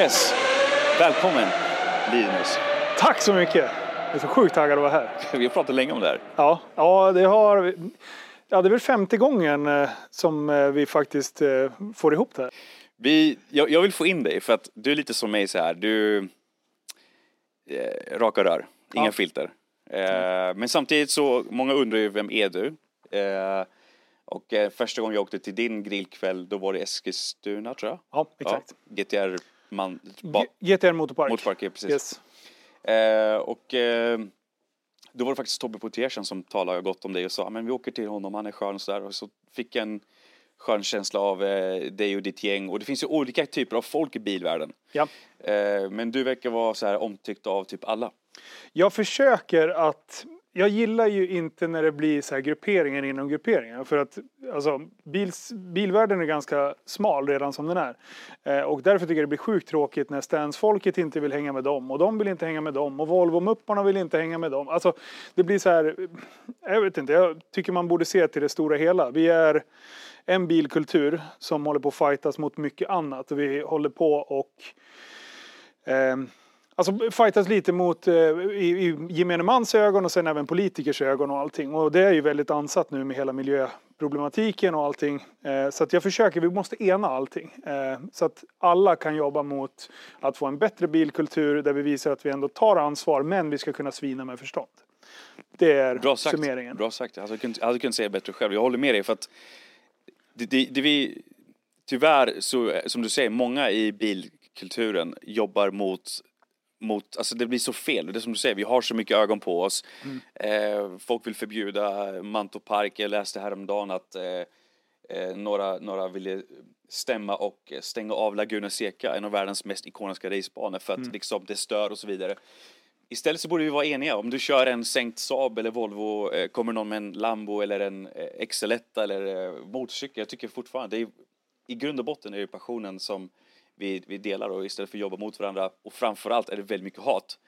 Yes. Välkommen Linus. Tack så mycket! Jag är så sjukt taggad att vara här. Vi har pratat länge om det här. Ja, ja det har... Ja, det är väl femte gången eh, som eh, vi faktiskt eh, får ihop det här. Vi, jag, jag vill få in dig för att du är lite som mig så här. Du... Eh, raka rör, inga Ja. filter. Eh, men samtidigt så, många undrar ju vem är du? Eh, och första gången jag åkte till din grillkväll, då var det Eskilstuna tror jag. Ja, exakt. Ja, GTR man, ba, GTR Motorpark. Motorpark, ja, precis. Yes. Eh, och eh, då var det faktiskt Tobbe Portiersen som talade gott om dig och sa men vi åker till honom, han är skön och sådär. Och så fick jag en skön känsla av eh, dig och ditt gäng. Och det finns ju olika typer av folk i bilvärlden. Ja. Eh, men du verkar vara så här omtyckt av typ alla. Jag försöker att... Jag gillar ju inte när det blir så här grupperingar inom grupperingar. För att alltså, bils, bilvärlden är ganska smal redan som den är. Eh, och därför tycker jag det blir sjukt tråkigt när Stansfolket inte vill hänga med dem. Och de vill inte hänga med dem. Och Volvo-mupparna vill inte hänga med dem. Alltså, det blir så här... Eh, jag vet inte, jag tycker man borde se till det stora hela. Vi är en bilkultur som håller på att fightas mot mycket annat. Och vi håller på och eh, Alltså fightas lite mot eh, i, i gemene mans ögon och sen även politikers ögon och allting. Och det är ju väldigt ansatt nu med hela miljöproblematiken och allting. Eh, så att jag försöker, vi måste ena allting. Eh, så att alla kan jobba mot att få en bättre bilkultur där vi visar att vi ändå tar ansvar men vi ska kunna svina med förstånd. Det är Bra sagt. summeringen. Bra sagt. Kunnat, jag hade kunnat säga bättre själv. Jag håller med dig för att det, det, det vi, tyvärr så, som du säger, många i bilkulturen jobbar mot mot, alltså det blir så fel. Det är som du säger, vi har så mycket ögon på oss. Eh, folk vill förbjuda Mantorpark. Jag läste häromdagen att eh, eh, några, några ville stämma och stänga av Laguna Seca, en av världens mest ikoniska racebanor för att liksom det stör och så vidare. Istället så borde vi vara eniga. Om du kör en sänkt Saab eller Volvo, eh, kommer någon med en Lambo eller en eh, XL1 eller eh, motorcykel. Jag tycker fortfarande, det är, i grund och botten är det passionen som vi, vi delar och istället för att jobba mot varandra och framförallt är det väldigt mycket hat.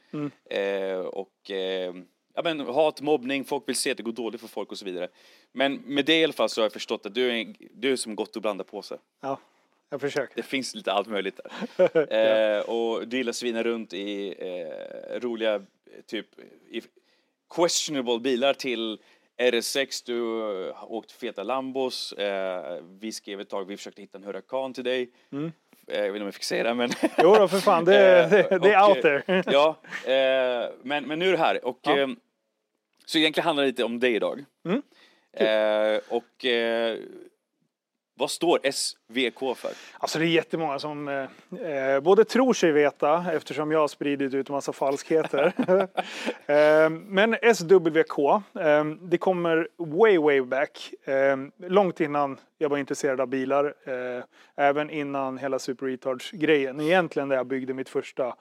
Eh, och eh, ja, men hat, mobbning, folk vill se att det går dåligt för folk och så vidare. Men med det i alla fall så har jag förstått att du är, du är som gott att blanda på sig. Ja, jag försöker. Det finns lite allt möjligt där. eh, och du gillar att svina runt i eh, roliga, eh, typ i questionable bilar till RS6, du har åkt feta Lambos. Eh, vi skrev ett tag, vi försökte hitta en Huracan till dig. Eh, jag vet inte om jag fick det men... Jo då, för fan, det, Eh, det, det är out there. eh, ja, eh, men, men nu är det här. Och, Ja. eh, så egentligen handlar det lite om dig idag. Mm, Eh, och eh, vad står SVK för? Alltså det är jättemånga som eh, eh, både tror sig veta eftersom jag har spridit ut massa falskheter. eh, men SWK, eh, det kommer way way back. Eh, långt innan jag var intresserad av bilar. Eh, även innan hela Super Retards grejen. Egentligen där jag byggde mitt första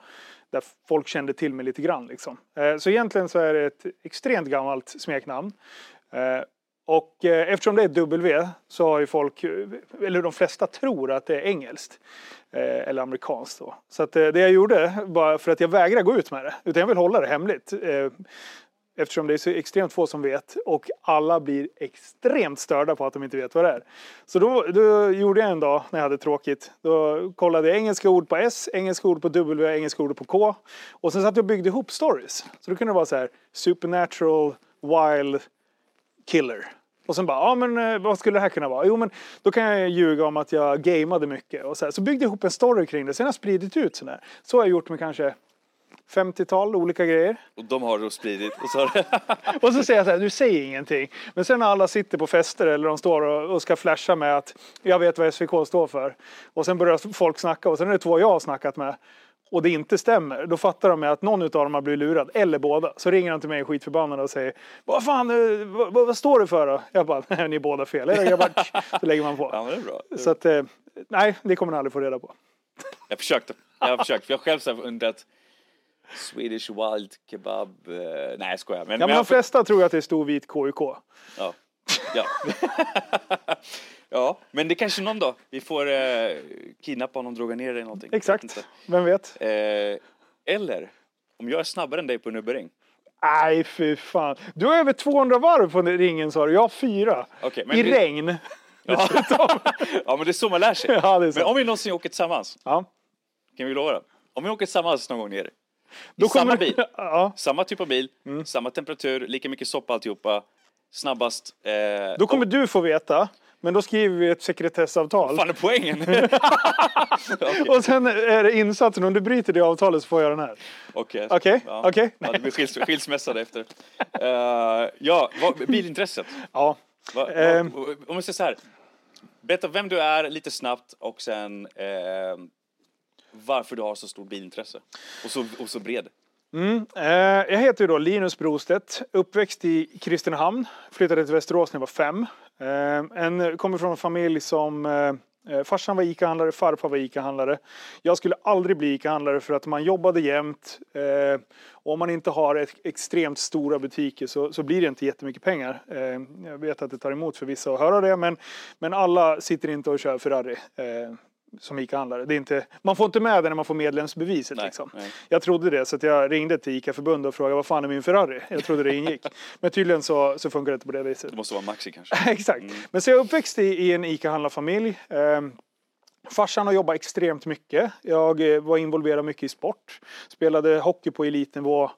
där folk kände till mig lite grann. Liksom. Så egentligen så är det ett extremt gammalt smeknamn. Och eh, eftersom det är W så har ju folk, eh, eller de flesta tror att det är engelskt. Eh, eller amerikanskt då. Så att eh, det jag gjorde, bara för att jag vägrar gå ut med det, utan jag vill hålla det hemligt. Eh, eftersom det är så extremt få som vet och alla blir extremt störda på att de inte vet vad det är. Så då, då gjorde jag en dag när jag hade tråkigt. Då kollade jag engelska ord på S, engelska ord på W, engelska ord på K. Och sen satt jag och byggde ihop stories. Så då kunde det vara så här supernatural, wild, killer. Och sen bara, ja men eh, vad skulle det här kunna vara? Jo men då kan jag ljuga om att jag gameade mycket och så, här. så byggde jag ihop en story kring det. Sen har jag spridit ut sådär. Så har jag gjort med kanske 50-tal olika grejer. Och de har då spridit. Och så. Och så säger jag så här, du säger ingenting. Men sen när alla sitter på fester eller de står och, och ska flasha med att jag vet vad SVK står för. Och sen börjar folk snacka och sen är det två jag har snackat med. Och det inte stämmer. Då fattar de att någon av dem har blivit lurad. Eller båda. Så ringer de till mig skitförbannad och säger Vad fan, eh, vad, vad, står det för då? Jag bara, ni är båda fel. Eller jag bara, så lägger man på. Ja, det är bra. Så att, eh, nej, det kommer ni aldrig få reda på. Jag försökte. Jag har försökt. För jag själv har undrat. Swedish Wild Kebab. eh, nej, jag skojar. Men, Ja, men de flesta tror att det är stor vit KUK. ja. Ja. ja, men det kanske någon dag. Vi får eh, kidnappa honom, droga ner dig eller någonting. Exakt. Vem vet? Eh, eller, om jag är snabbare än dig på nubbering. Nej, fy fan. Du har över 200 varv på ringen sa du. Jag har fyra. Men I vi- regn. Ja. ja, men det är så man lär sig. Ja, men om vi någonsin åker tillsammans. Ja. Kan vi lova det? Om vi åker tillsammans någon gång ner. I Då samma kommer- bil. Ja, Samma typ av bil, Mm. samma temperatur, lika mycket soppa alltihopa. Snabbast. Eh, då kommer och, du få veta, men då skriver vi ett sekretessavtal. Fan är poängen? Och sen är det insatsen, om du bryter det avtalet så får jag den här. Okej. Okej, Ja. okej. Ja, det blir skils, skilsmässa efter. Eh, ja, vad, bilintresset. Ja. Va, va, Ehm. om vi säger så här. Berätta vem du är lite snabbt och sen eh, varför du har så stort bilintresse. Och så, och så bred. Mm. Eh, jag heter ju då Linus Brostedt, uppväxt i Kristinehamn, flyttade till Västerås när jag var fem. Eh, en, kommer från en familj som eh, eh, Farsan var ICA-handlare, farfar var ICA-handlare. Jag skulle aldrig bli ICA-handlare för att man jobbade jämt. Eh, om man inte har ett, extremt stora butiker så, så blir det inte jättemycket pengar. Eh, jag vet att det tar emot för vissa att höra det men, men alla sitter inte och kör Ferrari. Eh, som ICA-handlare. Det är inte, man får inte med det när man får medlemsbeviset. Nej, liksom. nej. Jag trodde det, så jag ringde till ICA-förbundet och frågade vad fan är min Ferrari? Jag trodde det ingick. Men tydligen så, så funkar det inte på det viset. Det måste vara Maxi kanske. Exakt. Men så jag är uppväxt i, i en ICA-handlarfamilj. Ehm, farsan har jobbat extremt mycket. Jag eh, var involverad mycket i sport. Spelade hockey på elitnivå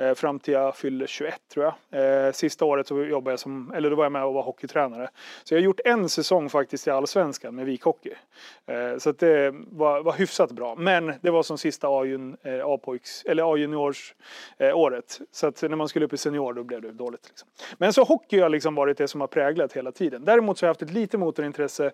Eh, fram till jag fyllde 21 tror jag. Eh, sista året så jobbade jag som, eller då var jag med och var hockeytränare. Så jag har gjort en säsong faktiskt i Allsvenskan med Vikhockey. Eh, så att det var, var hyfsat bra. Men det var som sista A-juniorsåret. Så att när man skulle upp i senior då blev det dåligt. Liksom. Men så hockey har liksom varit det som har präglat hela tiden. Däremot så har jag haft ett lite motorintresse.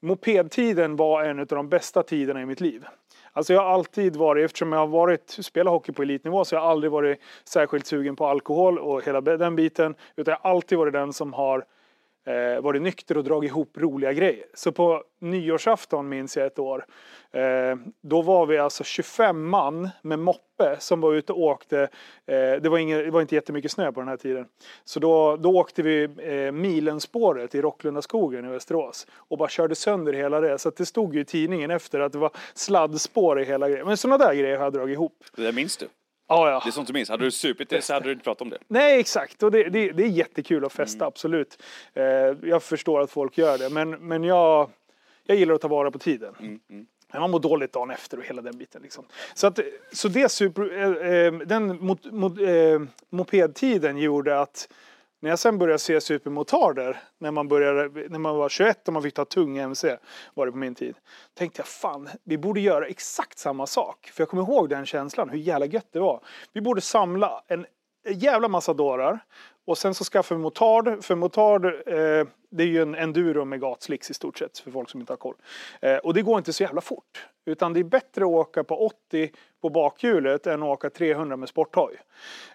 Mopedtiden var en av de bästa tiderna i mitt liv. Alltså jag har alltid varit, eftersom jag har varit, spelat hockey på elitnivå så har jag aldrig varit särskilt sugen på alkohol och hela den biten. Utan jag har alltid varit den som har eh, varit nykter och dragit ihop roliga grejer. Så på nyårsafton minns jag ett år. Eh, då var vi alltså 25 man med moppe som var ute och åkte. Eh, det, var ingen, det var inte jättemycket snö på den här tiden. Så då, då åkte vi eh, Milenspåret i Rocklundaskogen i Västerås. Och bara körde sönder hela det. Så att det stod ju i tidningen efter att det var sladdspår i hela grejen. Men sådana där grejer har jag dragit ihop. Det där minns du. Ja, ja. Det är sånt du minns. Hade du supit det så hade du inte pratat om det. Nej, exakt. Och det, det, det är jättekul att festa, absolut. Eh, jag förstår att folk gör det, men, men jag, jag gillar att ta vara på tiden. Men Man mår dåligt dagen efter och hela den biten. Liksom. Så, att, så det super, eh, eh, den mot, mot, eh, mopedtiden gjorde att när jag sen började se supermotarder, när man, började, när man var 21 och man fick ta tung MC, var det på min tid, tänkte jag fan, vi borde göra exakt samma sak. För jag kommer ihåg den känslan, hur jävla gött det var. Vi borde samla en jävla massa dårar och sen så skaffa vi motard. För motard, eh, det är ju en enduro med gatslicks i stort sett för folk som inte har koll. Eh, och det går inte så jävla fort. Utan det är bättre att åka på 80 på bakhjulet än att åka 300 med sporthoj.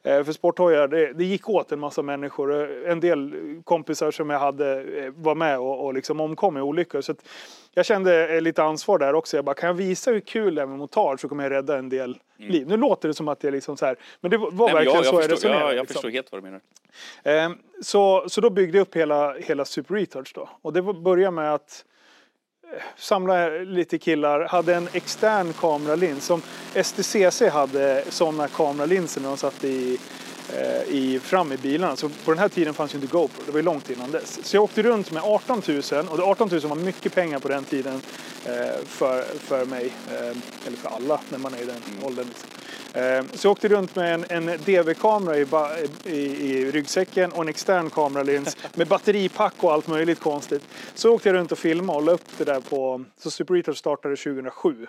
Eh, för sporthojar, det, det gick åt en massa människor. Eh, En del kompisar som jag hade eh, var med och, och liksom omkom i olyckor. Så jag kände lite ansvar där också. Jag bara, kan jag visa hur kul det är med motard så kommer jag rädda en del liv. Nu låter det som att det är liksom så här, men det var Nej, verkligen jag, så jag, jag förstår, resonerade. jag, jag liksom. förstår helt vad du menar. Eh, Så, så då byggde jag upp hela, hela Super Retards då. Och det började med att samlade lite killar, hade en extern kameralins som STCC hade sådana kameralinser när de satt i, i, fram i bilarna. Så på den här tiden fanns ju inte GoPro, det var ju långt innan dess. Så jag åkte runt med 18 000 och det 18 000 var mycket pengar på den tiden eh, för, för mig, eh, eller för alla när man är i den åldern. Liksom. Eh, Så jag åkte runt med en, en DV-kamera i, i, i ryggsäcken och en extern kameralins med batteripack och allt möjligt konstigt. Så åkte jag runt och filmade och la upp det där på... Så Super Retard startade 2007.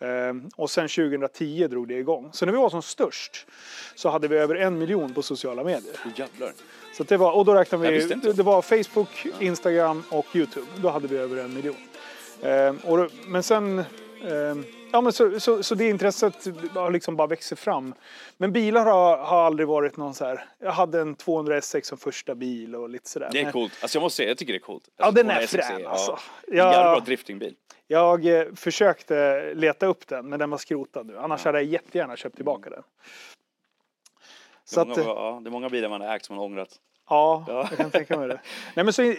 Eh, Och sen 2010 drog det igång. Så när vi var som störst så hade vi över en miljon på sociala medier. Jävlar. Så det var, och då räknade vi, det var Facebook, Instagram och Youtube. Då hade vi över en miljon. Eh, och men sen, eh, ja men så, så, så det intresset har liksom bara växt fram. Men bilar har, har aldrig varit någon så här, jag hade en 200 S6 som första bil och lite sådär. Det är Men coolt. Alltså jag måste säga, jag tycker det är coolt. Ja, Alltså, den är 200 SXE, frän ja. alltså. Jävla bra driftingbil. Jag eh, försökte leta upp den men den var skrotad nu. Annars hade jag jättegärna köpt tillbaka den. Det Så är, att, många, ja, det är många bilar man har ägt som man har ångrat. Ja, Ja. jag kan tänka mig det. Nej, men så,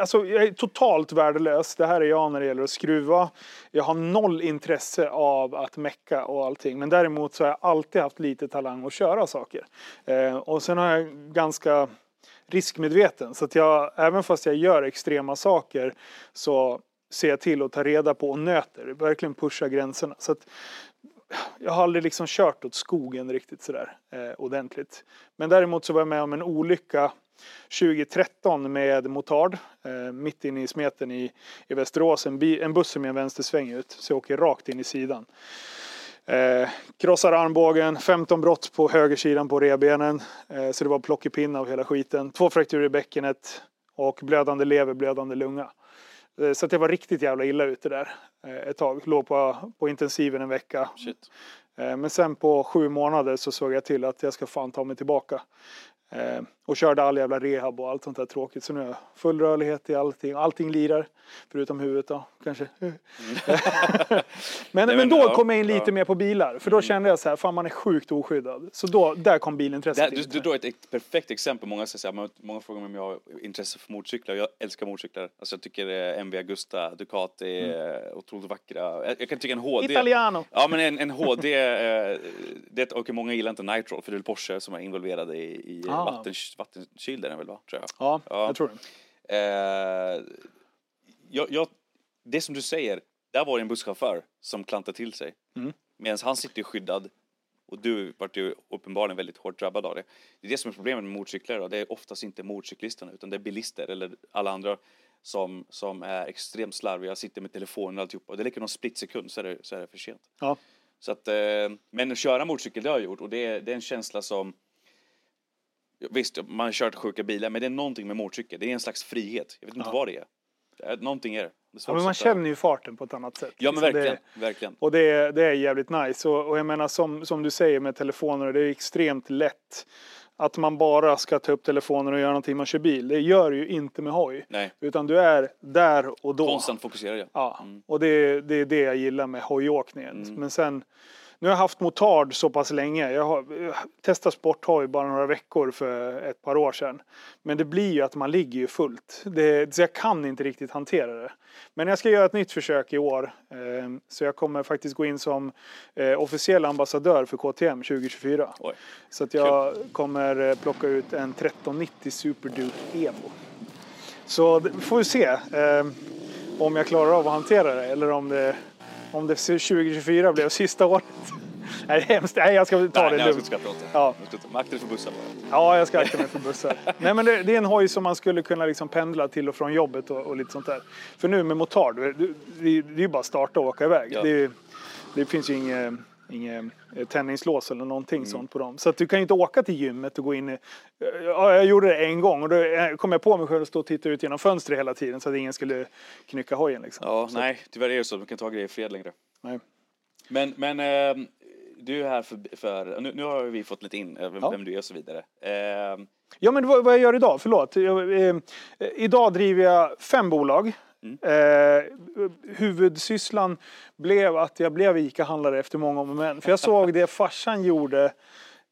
alltså, jag är totalt värdelös. Det här är jag när det gäller att skruva. Jag har noll intresse av att mecka och allting. Men däremot så har jag alltid haft lite talang att köra saker. Eh, och sen har jag ganska riskmedveten. Så att jag, även fast jag gör extrema saker så ser till att ta reda på och nöter. Verkligen pusha gränserna. Så att, jag har aldrig liksom kört åt skogen riktigt sådär eh, ordentligt. Men däremot så var jag med om en olycka 2013 med motard eh, mitt inne i smeten i, i Västerås. En, bi, en buss som är en vänstersväng ut så jag åker rakt in i sidan. Eh, krossar armbågen, 15 brott på högersidan på revbenen. Eh, så det var plockepinne av hela skiten. Två frakturer i bäckenet och blödande lever, blödande lunga. Eh, så att jag var riktigt jävla illa ute där eh, ett tag. Låg på, på intensiven en vecka. Shit. Eh, Men sen på sju månader så såg jag till att jag ska fan ta mig tillbaka. Eh, Och körde all jävla rehab och allt sånt där tråkigt. Så nu har jag full rörlighet i allting. Allting lirar. Förutom huvudet då, kanske. men, men, men, då ja, kom jag in lite ja. Mm. mer på bilar. För då kände jag så här, fan man är sjukt oskyddad. Så då, där kom bilintresset här, du, in. du drar ett, perfekt exempel. Många, här, men många frågar mig om jag har intresse för motorcyklar. Jag älskar motorcyklar. Alltså, jag tycker eh, MV Agusta, Ducati är otroligt vackra. Jag, jag kan tycka en HD... Italiano! Ja men en, en HD, eh, det, och många gillar inte Nitro för det är Porsche som är involverade i, i Ah. vatten, vattenkyl är den väl va? Tror jag. Ja, Ja. jag tror det. Eh, jag, jag, det som du säger, där var det en busschaufför som klantade till sig. Mm. Medan han sitter skyddad och du vart ju uppenbarligen väldigt hårt drabbad av det. Det är det som är problemet med motorcyklar då. Det är oftast inte motorcyklisterna utan det är bilister eller alla andra som, som är extremt slarviga, sitter med telefonen och alltihopa. Och det räcker någon splitsekund så är det, så är det för sent. Ja. Så att, eh, men att köra motorcykel det har jag gjort och det är, det är en känsla som Visst, man har kört sjuka bilar men det är någonting med motorcykel. Det är en slags frihet. Jag vet inte Ja. vad det är. Det Någonting är det. det är Ja, men man känner ju farten på ett annat sätt. Ja men Liksom, det- verkligen, verkligen. Och det, är- det är jävligt nice. Och, och jag menar som, som du säger med telefoner, det är extremt lätt att man bara ska ta upp telefonen och göra någonting man kör bil. Det gör du ju inte med hoj. Nej, Utan du är där och då. konstant fokuserad ja. Ja, Mm. och det, det är det jag gillar med hojåkningen. Mm. Men sen, nu har jag haft motard så pass länge. Jag har testat sporthoj bara några veckor för ett par år sedan. Men det blir ju att man ligger ju fullt. Det, så jag kan inte riktigt hantera det. Men jag ska göra ett nytt försök i år. Eh, så jag kommer faktiskt gå in som eh, officiell ambassadör för KTM 2024. Oj. Så att jag kommer eh, plocka ut en 1390 Super Duke Evo. Så får vi se eh, om jag klarar av att hantera det eller om det, om det 2024 blev sista året. Nej, det är hemskt. Nej, jag ska ta Nej, det nej, jag ska lugnt. Ja. Jag ska inte- Akta dig för bussar bara. Ja, jag ska akta mig för bussar. Nej, men det, det är en hoj som man skulle kunna liksom pendla till och från jobbet och, och lite sånt där. För nu med motard, det, det, det är ju bara starta och åka iväg. Ja. Det, det finns ju inget inget eh, tändningslås eller någonting Mm. sånt på dem. Så att du kan ju inte åka till gymmet och gå in i... Ja, jag gjorde det en gång och då eh, kom jag på mig själv att stå och titta ut genom fönstret hela tiden så att ingen skulle knycka hojen liksom. Ja, så, nej, tyvärr är det så. Man kan ha grejer i fred längre. Nej. Men, men eh, du är här för, för nu, nu har vi fått lite in eh, vem, Ja. vem du är och så vidare. Eh, Ja, men vad, vad jag gör idag, förlåt. Jag, eh, idag driver jag fem bolag. Mm. Eh, huvudsysslan blev att jag blev ICA-handlare efter många om och men. För jag såg det farsan gjorde,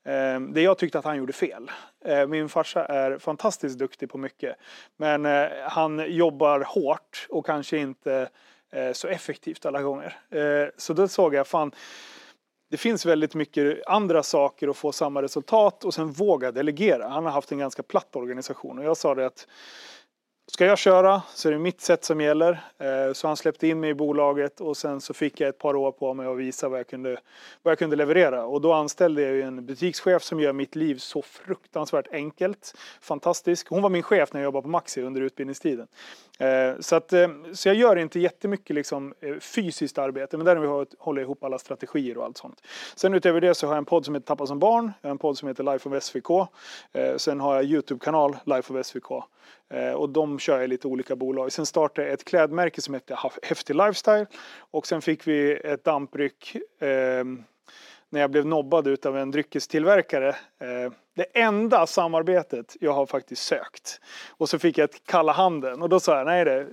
eh, det jag tyckte att han gjorde fel. Eh, min farsa är fantastiskt duktig på mycket. Men eh, han jobbar hårt och kanske inte eh, så effektivt alla gånger. Eh, så då såg jag, fan, det finns väldigt mycket andra saker att få samma resultat och sen våga delegera. Han har haft en ganska platt organisation och jag sa det att ska jag köra så är det mitt sätt som gäller. Eh, så han släppte in mig i bolaget och sen så fick jag ett par år på mig att visa vad jag kunde, vad jag kunde leverera. Och då anställde jag en butikschef som gör mitt liv så fruktansvärt enkelt. Fantastisk. Hon var min chef när jag jobbade på Maxi under utbildningstiden. Eh, så, att, eh, så jag gör inte jättemycket liksom, eh, fysiskt arbete men däremot håller jag ihop alla strategier och allt sånt. Sen utöver det så har jag en podd som heter Tappa som barn. Jag har en podd som heter Life of SVK. Sen har jag Youtube-kanal Life of SVK. Och de kör jag i lite olika bolag. Sen startade jag ett klädmärke som heter Häftig Lifestyle. Och sen fick vi ett dampryck eh, när jag blev nobbad utav en dryckestillverkare. Eh, det enda samarbetet jag har faktiskt sökt. Och så fick jag ett kalla handen och då sa jag nej det,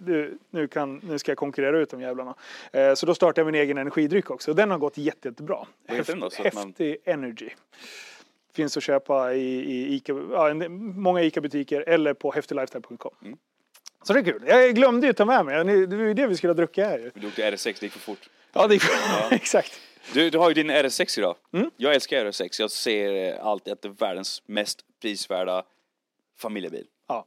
nu, kan, nu ska jag konkurrera ut de jävlarna. Eh, så då startade jag min egen energidryck också och den har gått jätte, jättebra. Att man- Häftig Energy. Finns att köpa i, i Ica, ja, många ICA-butiker eller på häftiglifestyle.com. Mm. Så det är kul. Jag glömde ju ta med mig, det var ju det vi skulle ha druckit här ju. du åkte RS6, det gick för fort. Ja, det exakt. Du, du har ju din RS6 idag. Mm. Jag älskar RS6. Jag ser eh, alltid att det är världens mest prisvärda familjebil. Ja.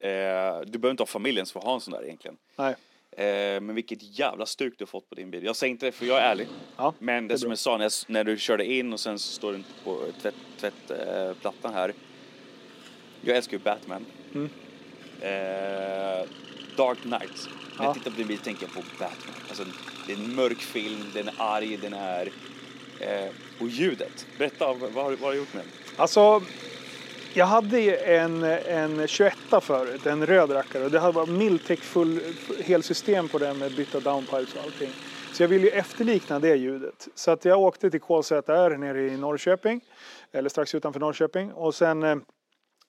Eh, du behöver inte ha familjen för att ha en sån där egentligen. Nej. Eh, men vilket jävla stuk du har fått på din bil. Jag säger inte det för jag är ärlig. Ja, men det, är som bra. jag sa när, jag, när du körde in och sen så står du på tvättplattan tvätt, eh, här. Jag älskar ju Batman. Mm. Eh, Dark Knight. När Ja. jag tittar på din bil tänker jag på Batman. Alltså, det är en mörk film, den är arg, den är... Eh, och ljudet. Berätta, vad, vad, har vad har du gjort med den? Alltså, jag hade en, en 21 förut, en röd rackare. Och det hade varit Miltech full, helsystem på den med bytta downpipes och allting. Så jag ville ju efterlikna det ljudet. Så att jag åkte till KZR nere i Norrköping, eller strax utanför Norrköping. Och sen eh,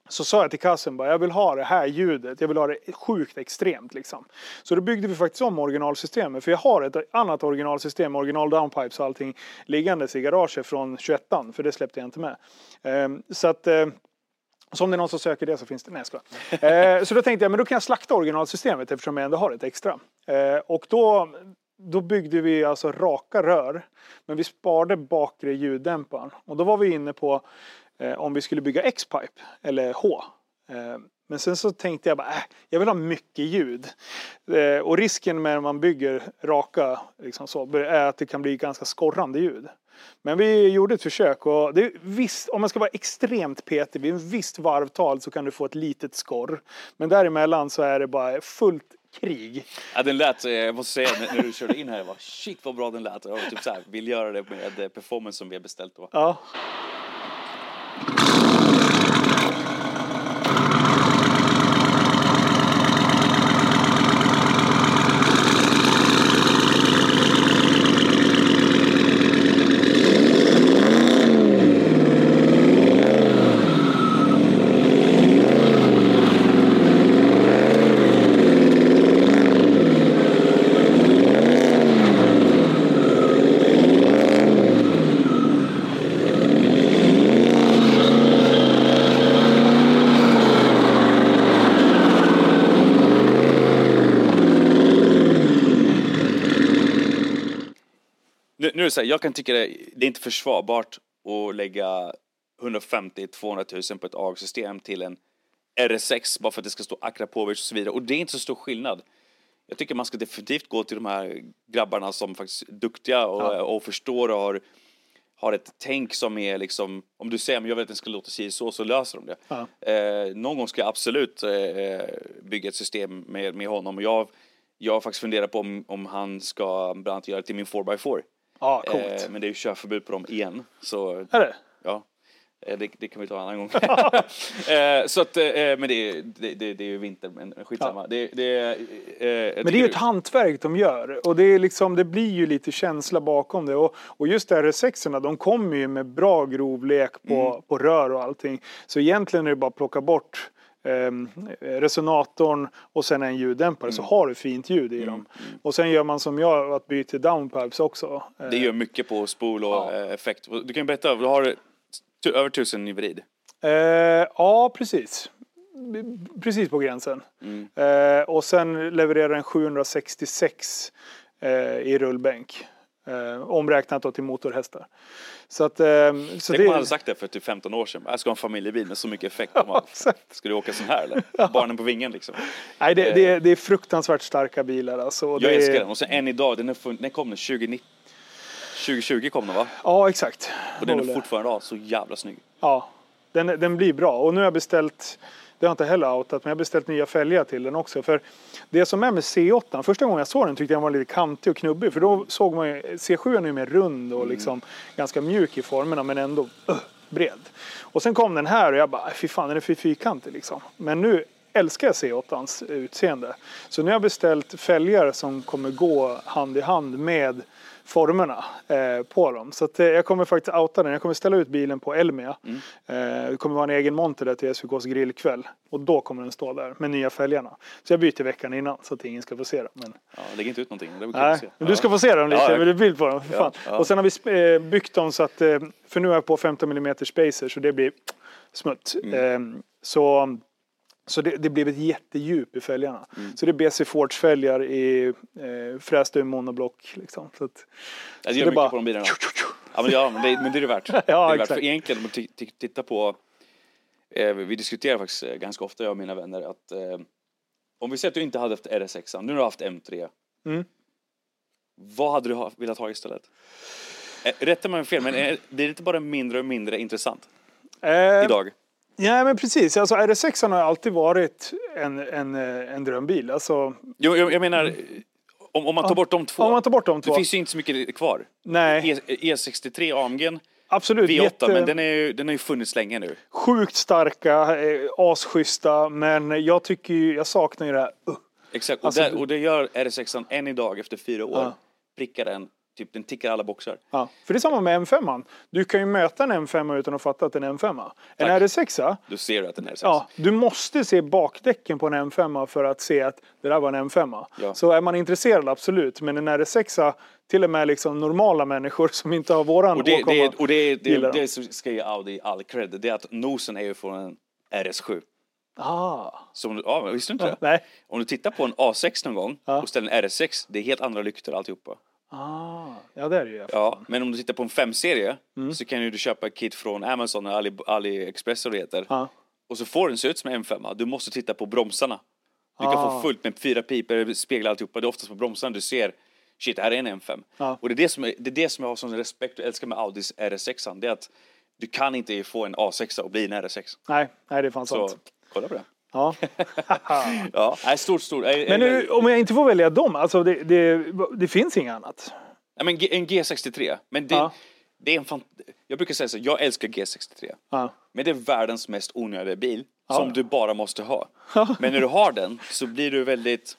så sa jag till kassen bara, jag vill ha det här ljudet, jag vill ha det sjukt extremt liksom. Så då byggde vi faktiskt om originalsystemet, för jag har ett annat originalsystem, original downpipes och allting liggandes i garaget från 21 för det släppte jag inte med. Ehm, så att eh, så om det är någon som söker det så finns det. Nej, jag eh, Så då tänkte jag, men då kan jag slakta originalsystemet eftersom jag ändå har ett extra. Eh, och då, då byggde vi alltså raka rör. Men vi sparade bakre ljuddämparen. Och då var vi inne på om vi skulle bygga X-pipe eller H. Eh, men sen så tänkte jag bara, äh, jag vill ha mycket ljud. Eh, och risken med när man bygger raka liksom så, är att det kan bli ganska skorrande ljud. Men vi gjorde ett försök och det visst, om man ska vara extremt petig, vid en visst varvtal så kan du få ett litet skorr. Men däremellan så är det bara fullt krig. Ja, den lät, eh, jag måste säga, när, du körde in här, jag var shit vad bra den lät. Jag var typ så här, vill göra det med eh, performance som vi har beställt då. Ja. Nu, nu är det så här, jag kan tycka det, det är inte försvarbart att lägga 150-200 000 på ett AG-system till en RS6 bara för att det ska stå Akrapovic och så vidare. Och det är inte så stor skillnad. Jag tycker man ska definitivt gå till de här grabbarna som faktiskt är duktiga och, Ja. och förstår och har, har ett tänk som är liksom, om du säger att jag vill att den ska låta si så, så löser de det. Ja. Eh, någon gång ska jag absolut eh, bygga ett system med, med honom och jag, jag har faktiskt funderat på om, om han ska bland annat göra det till min 4x4. Ja, coolt. Eh, men det är ju körförbud på dem igen. Så Är det? ja, eh, det, det kan vi ta en annan gång. eh, så att, eh, men det, är- det, det, det är ju vinter, men skitsamma. Det, det, eh, jag Men det är ju ett hantverk de gör och det, är liksom, det blir ju lite känsla bakom det. Och, och just RS6 de kommer ju med bra grovlek på, Mm. på rör och allting. Så egentligen är det bara att plocka bort resonatorn och sen en ljuddämpare Mm. så har du fint ljud i dem. Och sen gör man som jag, att byta downpipes också. Det gör mycket på spol och Ja. eh, effekt. Du kan berätta, du har över tusen i vrid. Eh, ja, precis. Precis på gränsen. Mm. Eh, och sen levererar den 766 eh, i rullbänk. Eh, omräknat då till motorhästar. Så att... Eh, så Tänk om man hade sagt det för typ 15 år sedan. Jag ska ha en familjebil med så mycket effekt. Man exakt. Ska du åka sån här eller? Barnen på vingen liksom. Nej, det, det, är- det är fruktansvärt starka bilar alltså. Jag det är- älskar den. Och sen än idag, den, är fun- den kom den 2019. 2020 kom den va? Ja, exakt. Och den är fortfarande idag så jävla snygg. Ja, den, den blir bra. Och nu har jag beställt, det har jag inte heller outat, men jag har beställt nya fälgar till den också. För det som är med C8, första gången jag såg den tyckte jag den var lite kantig och knubbig. För då såg man ju, C7 är ju mer rund och liksom ganska mjuk i formerna men ändå uh, bred. Och sen kom den här och jag bara, fy fan den är för fyrkantig liksom. Men nu älskar jag C8ans utseende. Så nu har jag beställt fälgar som kommer gå hand i hand med formerna eh, på dem. Så att, eh, jag kommer faktiskt outa den. Jag kommer ställa ut bilen på Elmia. Eh, det kommer vara en egen monter där till SVKs grillkväll. Och då kommer den stå där med nya fälgarna. Så jag byter veckan innan så att ingen ska få se dem. Men, Ja, lägg inte ut någonting. Det kul nej, men du ska få se dem lite. Ja, Jag bild på dem. För fan. ja. Och sen har vi eh, byggt dem så att, eh, för nu är jag på 15 mm spacer så det blir smutt. Mm. Eh, så så det, det blev ett jättedjup i fälgarna. Mm. Så det är BC Forge fälgar i eh, frästa ur monoblock. Liksom. Så att, Ja, det gör mycket bara- på de bilarna. Ja men, ja, men, det, men det är det värt. Ja, det är värt. För egentligen, om man tittar på... Eh, vi diskuterar faktiskt eh, ganska ofta, jag och mina vänner, att eh, Om vi säger att du inte hade haft RS6, nu har du haft M3. Mm. Vad hade du velat ha istället? Eh, Rätta mig om fel, men är, blir det inte bara mindre och mindre intressant Eh, idag? Ja, men precis. Alltså, RS6 har alltid varit en, en, eh, en drömbil. Alltså, Jag, jag, jag menar, om, om man tar bort de två. om man tar bort de två. Det finns ju inte så mycket kvar. Nej, E, E63 AMG, absolut. V8, jätte- men den, är ju, den har ju funnits länge nu. Sjukt starka, eh, asschyssta, men jag tycker ju, jag saknar ju det här. Uh. Exakt, och, Alltså, där, och det gör RS6 än idag efter fyra år. Ja. Prickar den, typ den tickar alla boxar. Ja. För det är samma med M5. Du kan ju möta en M5 utan att fatta att det är en M5. En Tack. RS6, Då ser du att den är RS6. ja, du måste se bakdäcken på en M5 för att se att det där var en M5. Ja. Så är man intresserad, absolut. Men en RS6, till och med liksom normala människor som inte har våran Och det, åkomma, det, och det, det, det, det ska ge Audi all cred, det är att nosen är ju från en RS7. Ah. Som, ja, visste du inte det? Nej. Om du tittar på en A6 någon gång Ja. och ställer en RS6, det är helt andra lyktor alltihopa. Ah. Ja, det är det ju. Ja, men om du tittar på en 5-serie Mm. så kan ju du köpa kit från Amazon eller Ali, AliExpress och det heter. Ja. Och så får den se ut som en M5. Du måste titta på bromsarna. Du kan Ah. få fullt med fyra piper, speglar alltihopa. Det är oftast på bromsarna du ser Shit, det här är en M5. Ja. Och det är det, som är, det är det som jag har sån respekt och älskar med Audis RS6. Det är att du kan inte få en A6 och bli en RS6. Nej, nej, det är fan Så sant. kolla på det. Ja. Ja, nej, stort, stort. Men nu, om jag inte får välja dem, alltså det, det, det finns inget annat. nej, men en G63. Men det, Ja. det är en fan, Jag brukar säga så, jag älskar G63. Ja. Men det är världens mest onödiga bil Ja. som du bara måste ha. Men när du har den så blir du väldigt...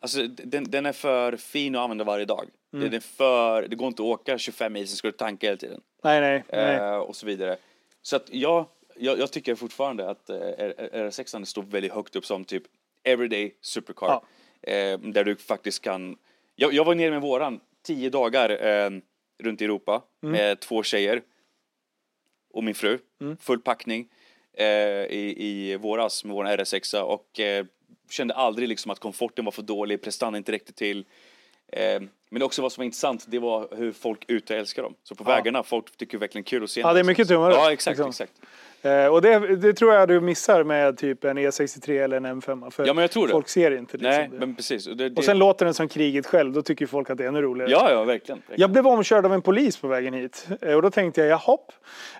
Alltså den, den är för fin att använda varje dag. Mm. Den är för, det går inte att åka 25 mil, sen ska du tanka hela tiden. Nej, nej, nej. Eh, och så vidare. Så att jag, jag, jag tycker fortfarande att eh, RS6 står väldigt högt upp som typ everyday supercar. Eh, där du faktiskt kan... Jag, jag var nere med våran tio dagar eh, runt i Europa Mm. med två tjejer och min fru. Full packning eh, i, i våras med vår RS6 och eh, kände aldrig liksom att komforten var för dålig, prestandan inte räckte till. Eh, men också vad som var intressant, det var hur folk ute älskar dem. Så på vägarna, folk tycker verkligen kul att se Ja, det är mycket tummar upp, Ja, exakt, liksom. exakt. Eh, och det, det tror jag du missar med typ en E63 eller en M5. För Ja, men jag tror det. folk ser inte liksom Nej, det. men precis. Och, det, det, Och sen låter den som kriget själv, då tycker folk att det är ännu roligare. Ja, ja, verkligen. verkligen. Jag blev omkörd av en polis på vägen hit Eh, och då tänkte jag, jaha,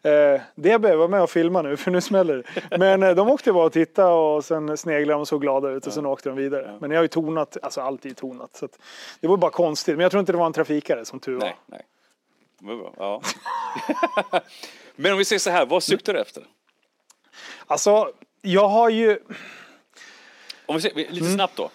eh, det behöver vara med och filma nu för nu smäller det. Men eh, de åkte bara och tittade och sen sneglade de och såg glada ut och sen åkte de vidare. Men jag har ju tonat, alltså alltid tonat. Så att det var bara konstigt. Men jag tror inte det var en trafikare som tur var. Nej, nej. Ja. men om vi säger så här, vad suktar du efter? Alltså, jag har ju... Om vi säger, lite snabbt då.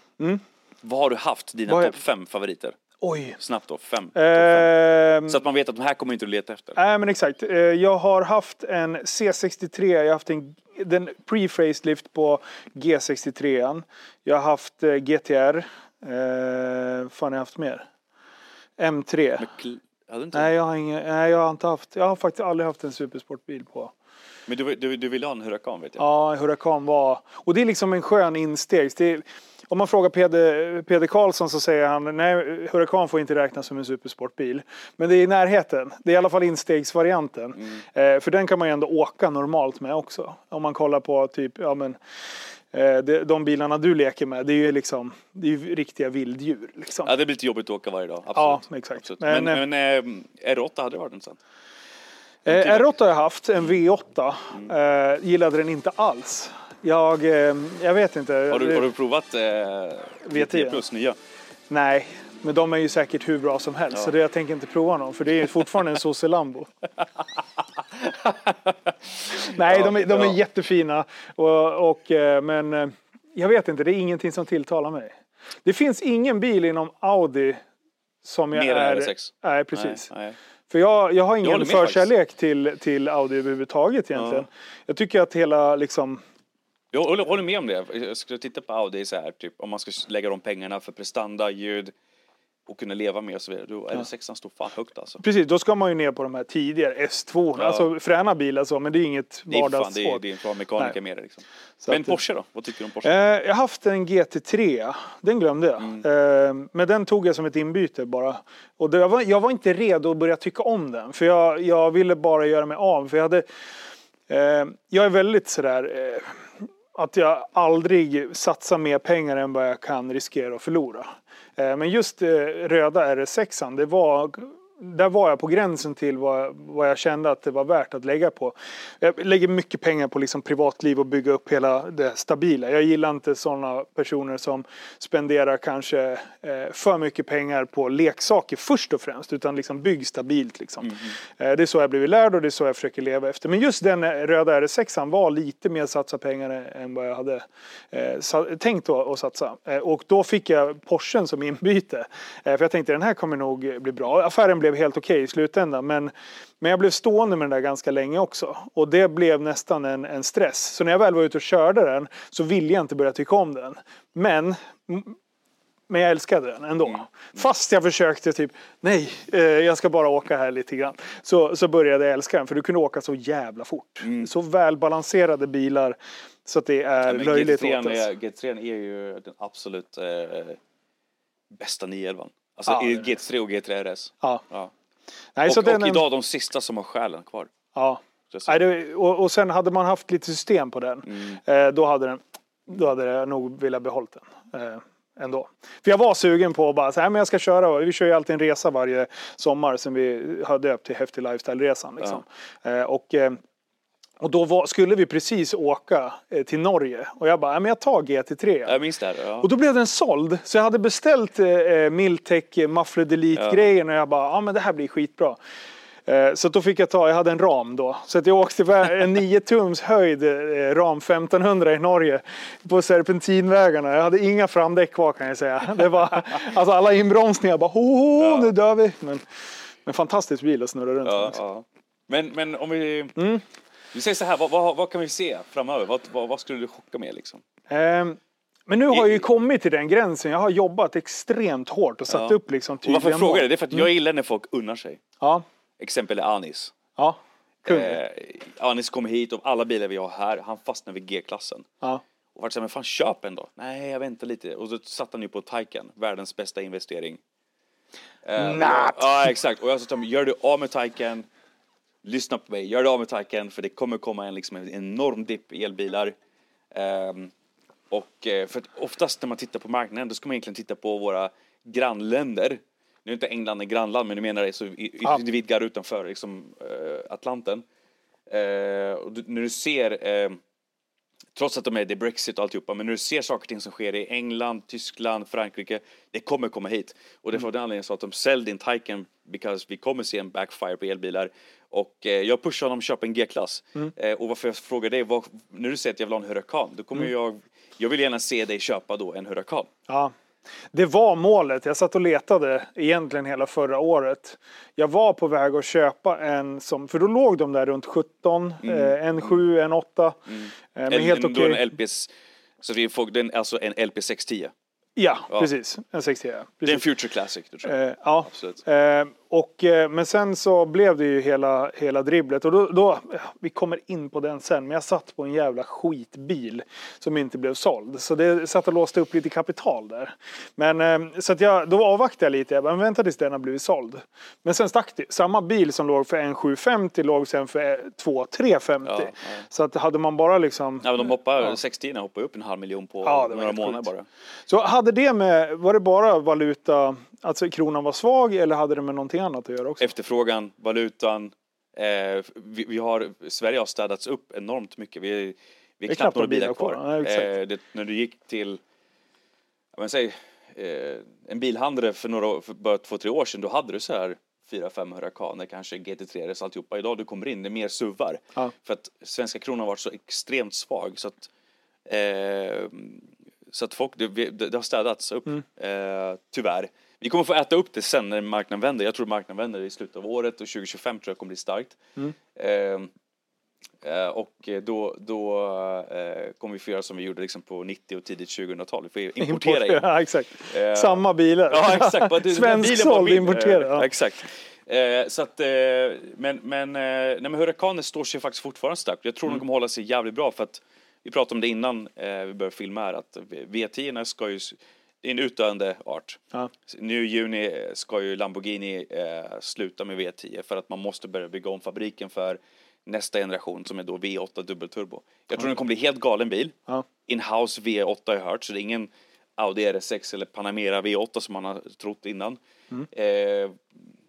Vad har du haft dina Mm. Topp fem favoriter? Oj. Snabbt då, fem. topp fem. Ehm, Så att man vet att de här kommer inte att leta efter. Nej men exakt. Eh, Jag har haft en C63, jag har haft en den pre-facelift på G63. Jag har haft eh, GTR. Eh, fan har jag haft mer? M3. Hade inte? Nej jag, har ingen, nej jag har inte haft, jag har faktiskt aldrig haft en supersportbil på. Men du, du, du ville ha en Huracan vet jag. Ja, Huracan var, och det är liksom en skön insteg. Det är, om man frågar Peder, Peder Karlsson så säger han nej, Huracan får inte räknas som en supersportbil. Men det är i närheten. Det är i alla fall instegsvarianten. Eh, för den kan man ju ändå åka normalt med också. Om man kollar på typ, ja men de bilarna du leker med, det är ju liksom, det är ju riktiga vilddjur. Liksom. Ja, det blir lite jobbigt att åka varje dag. Absolut. Ja, exakt. Absolut. Men, Men, men, eh, R8 hade det varit intressant. Eh, R8 har jag haft, en V8. Eh, gillade den inte alls. Jag, eh, jag vet inte. Har du, har du provat eh, V10? plus nya? Nej, men de är ju säkert hur bra som helst. Ja. Så det, jag tänker inte prova någon, för det är fortfarande en sosse Lambo. Nej, de, är, de är ja. jättefina. Och, och, eh, men eh, jag vet inte, det är ingenting som tilltalar mig. Det finns ingen bil inom Audi som jag Mer än är... R6? Nej, precis. Nej, nej. För jag, jag har ingen förkärlek till, till Audi överhuvudtaget egentligen. Jag tycker att hela liksom... Jag håller med om det. Jag skulle titta på Audi så här, typ, om man ska lägga de pengarna för prestanda, ljud och kunna leva med och så vidare. Då är det sexan står fan högt alltså. Precis, då ska man ju ner på de här tidigare S2. Ja. Alltså fräna bilar så, men det är inget Det fan, det vardagssport. det är en bra mekaniker med det liksom. Men att- Porsche då? Vad tycker du om Porsche? Eh, jag har haft en GT3, den glömde jag. Mm. Eh, men den tog jag som ett inbyte bara. Och det, jag, var, jag var inte redo att börja tycka om den. För jag, jag ville bara göra mig av. För jag hade... Eh, jag är väldigt sådär... Eh, att jag aldrig satsar mer pengar än vad jag kan riskera att förlora. Eh, men just eh, röda RS6, det var där var jag på gränsen till vad, vad jag kände att det var värt att lägga på. Jag lägger mycket pengar på liksom privatliv och bygga upp hela det stabila. Jag gillar inte sådana personer som spenderar kanske eh, för mycket pengar på leksaker först och främst. Utan liksom bygg stabilt. Liksom. Eh, det är så jag blivit lärd och det är så jag försöker leva efter. Men just den eh, röda RS6 var lite mer satsa pengar än vad jag hade eh, tänkt att, att satsa. Eh, och då fick jag Porschen som inbyte. Eh, för jag tänkte den här kommer nog bli bra. Affären blev helt okej i slutändan. Men, men jag blev stående med den där ganska länge också. Och det blev nästan en, en stress. Så när jag väl var ute och körde den så ville jag inte börja tycka om den. Men men jag älskade den ändå. Fast jag försökte typ, nej, eh, jag ska bara åka här lite grann. Så, så började jag älska den, för du kunde åka så jävla fort. Så välbalanserade bilar så att det är Men löjligt GT3 åt oss. är, GT3 är ju den absolut eh, bästa 911. Alltså Ja, i det är GT3 och GT3 RS. Ja. Ja. Nej, så Och, den, och idag de sista som har själen kvar. Ja. Så. Nej, det, och, och sen hade man haft lite system på den, Mm. eh, då, hade den då hade jag nog velat behållit den. Eh, ändå. För jag var sugen på att bara säga, men jag ska köra. Vi kör ju alltid en resa varje sommar som vi har döpt till Häftig Lifestyle-resan. Liksom. Eh, och, eh, och då var, skulle vi precis åka eh, till Norge. Och jag bara, "Ja, men jag tar GT3. Jag minns det här. Ja. Och då blev den såld. Så jag hade beställt eh, Miltech eh, Muffler Delete-grejen och jag bara, ja men det här blir skitbra. Eh, så då fick jag ta, jag hade en ram då. Så att jag åkte en 9 tums höjd eh, ram 1500 i Norge på serpentinvägarna. Jag hade inga framdäck kvar kan jag säga. Det var, alltså alla inbromsningar bara, ho, ho, nu dör vi. Men, men fantastisk bil att snurra runt Ja, ja. Men, men om vi... Mm. Vi säger så här, vad, vad, vad kan vi se framöver? Vad, vad, vad skulle du chocka med liksom? Ehm, Men nu har jag ju kommit till den gränsen. Jag har jobbat extremt hårt och satt Ja. upp liksom varför tydliga jag frågar mål. det? Det är för att jag gillar när folk unnar sig. Ja, Exempel är Anis. ja. Kung. Eh, Anis kommer hit och alla bilar vi har här, han fastnar vid G-klassen. Ja. Och vart så här, men fan köp en då. Nej, jag väntar lite. Och så satt han ju på Taycan, världens bästa investering. Eh, Not. Ja, exakt. Och jag sa till honom, gör du av med Taycan, lyssna på mig, gör du av med Taycan för det kommer komma en, liksom, en enorm dipp i elbilar. Ehm, och eh, för att oftast när man tittar på marknaden då ska man egentligen titta på våra grannländer. Nu är inte England ett grannland men du menar det så det vidgar utanför liksom, eh, Atlanten. Eh, och du, när du ser eh, trots att de är det är Brexit och alltihopa, men när du ser saker och ting som sker i England, Tyskland, Frankrike, det kommer komma hit. Och det är för den anledningen så att de säljer din Taycan, because vi kommer se en backfire på elbilar. Och eh, jag pushar honom att köpa en G-klass. Eh, och varför jag frågar dig, vad, när du säger att jag vill ha en Huracan, då kommer jag, jag vill gärna se dig köpa då en Huracan. Ja. Det var målet. Jag satt och letade egentligen hela förra året. Jag var på väg att köpa en som, för då låg de där runt 17, eh, en 7, en 8. Eh, men En- helt okej. En LPS, så vi får den, alltså en LP610. Ja, Ja. precis. En 60. Det är en. Future Classic, tror jag. Eh, ja. Absolut. Eh, och, eh, men sen så blev det ju hela, hela dribblet och då, då, vi kommer in på den sen, men jag satt på en jävla skitbil som inte blev såld. Så det satt och låste upp lite kapital där. Men eh, så att jag, då avvaktade jag lite, jag bara, men vänta tills den har blivit såld. Men sen stack det. Samma bil som låg för en 750 låg sen för 2 350. Ja, ja. Så att hade man bara liksom... Ja, men de hoppar, Ja. 60 hoppar upp en halv miljon på Ja, några månader sjukt. bara. Så hade det med, var det bara valuta, alltså kronan var svag eller hade det med någonting annat att göra också? efterfrågan, valutan. Eh, vi, vi har, Sverige har städats upp enormt mycket. Vi, vi är knappt några bilar kvar. Ja, exakt. eh, det, när du gick till, men, säg, eh, en bilhandlare för, några, för bara två, tre år sedan, då hade du så här 400-500 Huracaner, kanske GT3 RS alltihopa. Idag du kommer in, det är mer SUVar. Ja. För att svenska kronan har varit så extremt svag så att eh, så att folk, det, det, det har städats upp, Mm. eh, tyvärr. Vi kommer få äta upp det sen när marknaden vänder. Jag tror marknaden vänder i slutet av året och 2025 tror jag kommer bli starkt. Mm. Eh, eh, och då, då eh, kommer vi få göra som vi gjorde liksom på 90 och tidigt 2000-tal. Vi får importera in. Ja, exakt. Eh, Samma bilar. Ja, exakt. Bara, Svensksåld. Eh, Ja. Exakt. Eh, så att, eh, men, men, eh, nej, men Huracanen står sig faktiskt fortfarande starkt. Jag tror Mm. de kommer hålla sig jävligt bra för att vi pratade om det innan eh, vi började filma här att V10 ska ju, det är en utdöende art. Ja. Nu i juni eh, ska ju Lamborghini eh, sluta med V10 för att man måste börja bygga om fabriken för nästa generation som är då V8 dubbelturbo. Jag tror den kommer bli helt galen bil. Ja. In-house V8 har jag hört, så det är ingen Audi RS6 eller Panamera V8 som man har trott innan. Mm. Eh,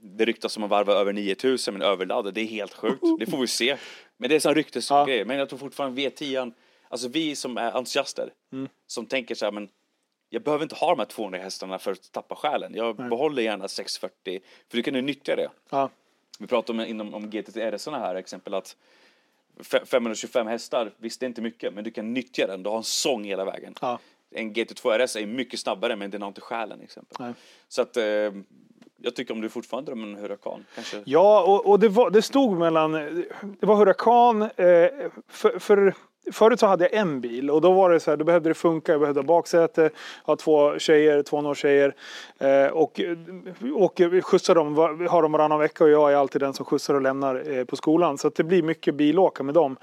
det ryktas om att varva över 9000 men överladdad, det är helt sjukt. Det får vi se. Men det är sån ryktesgrejer. Ja. Men jag tror fortfarande V10, alltså vi som är entusiaster, Mm. som tänker så här, men jag behöver inte ha de här 200 hästarna för att tappa själen. Jag behåller gärna 640, för du kan ju nyttja det. Ja. Vi pratar om, inom, om GT RS här exempel att fe- 525 hästar, visst det är inte mycket, men du kan nyttja den. Du har en sång hela vägen. Ja. En GT2 RS är mycket snabbare men den har inte själen exempel. Nej. Så att eh, jag tycker om du fortfarande drömmer om en Huracan kanske. Ja, och, och det, var, det stod mellan... Det var Huracan. Eh, för, för, förut så hade jag en bil och då var det så här, då behövde det funka. Jag behövde ha baksäte, ha två tjejer, två norrtjejer. eh, och, och skjutsa dem, har ha dem varannan vecka och jag är alltid den som skjutsar och lämnar eh, på skolan. Så att det blir mycket bilåka med dem.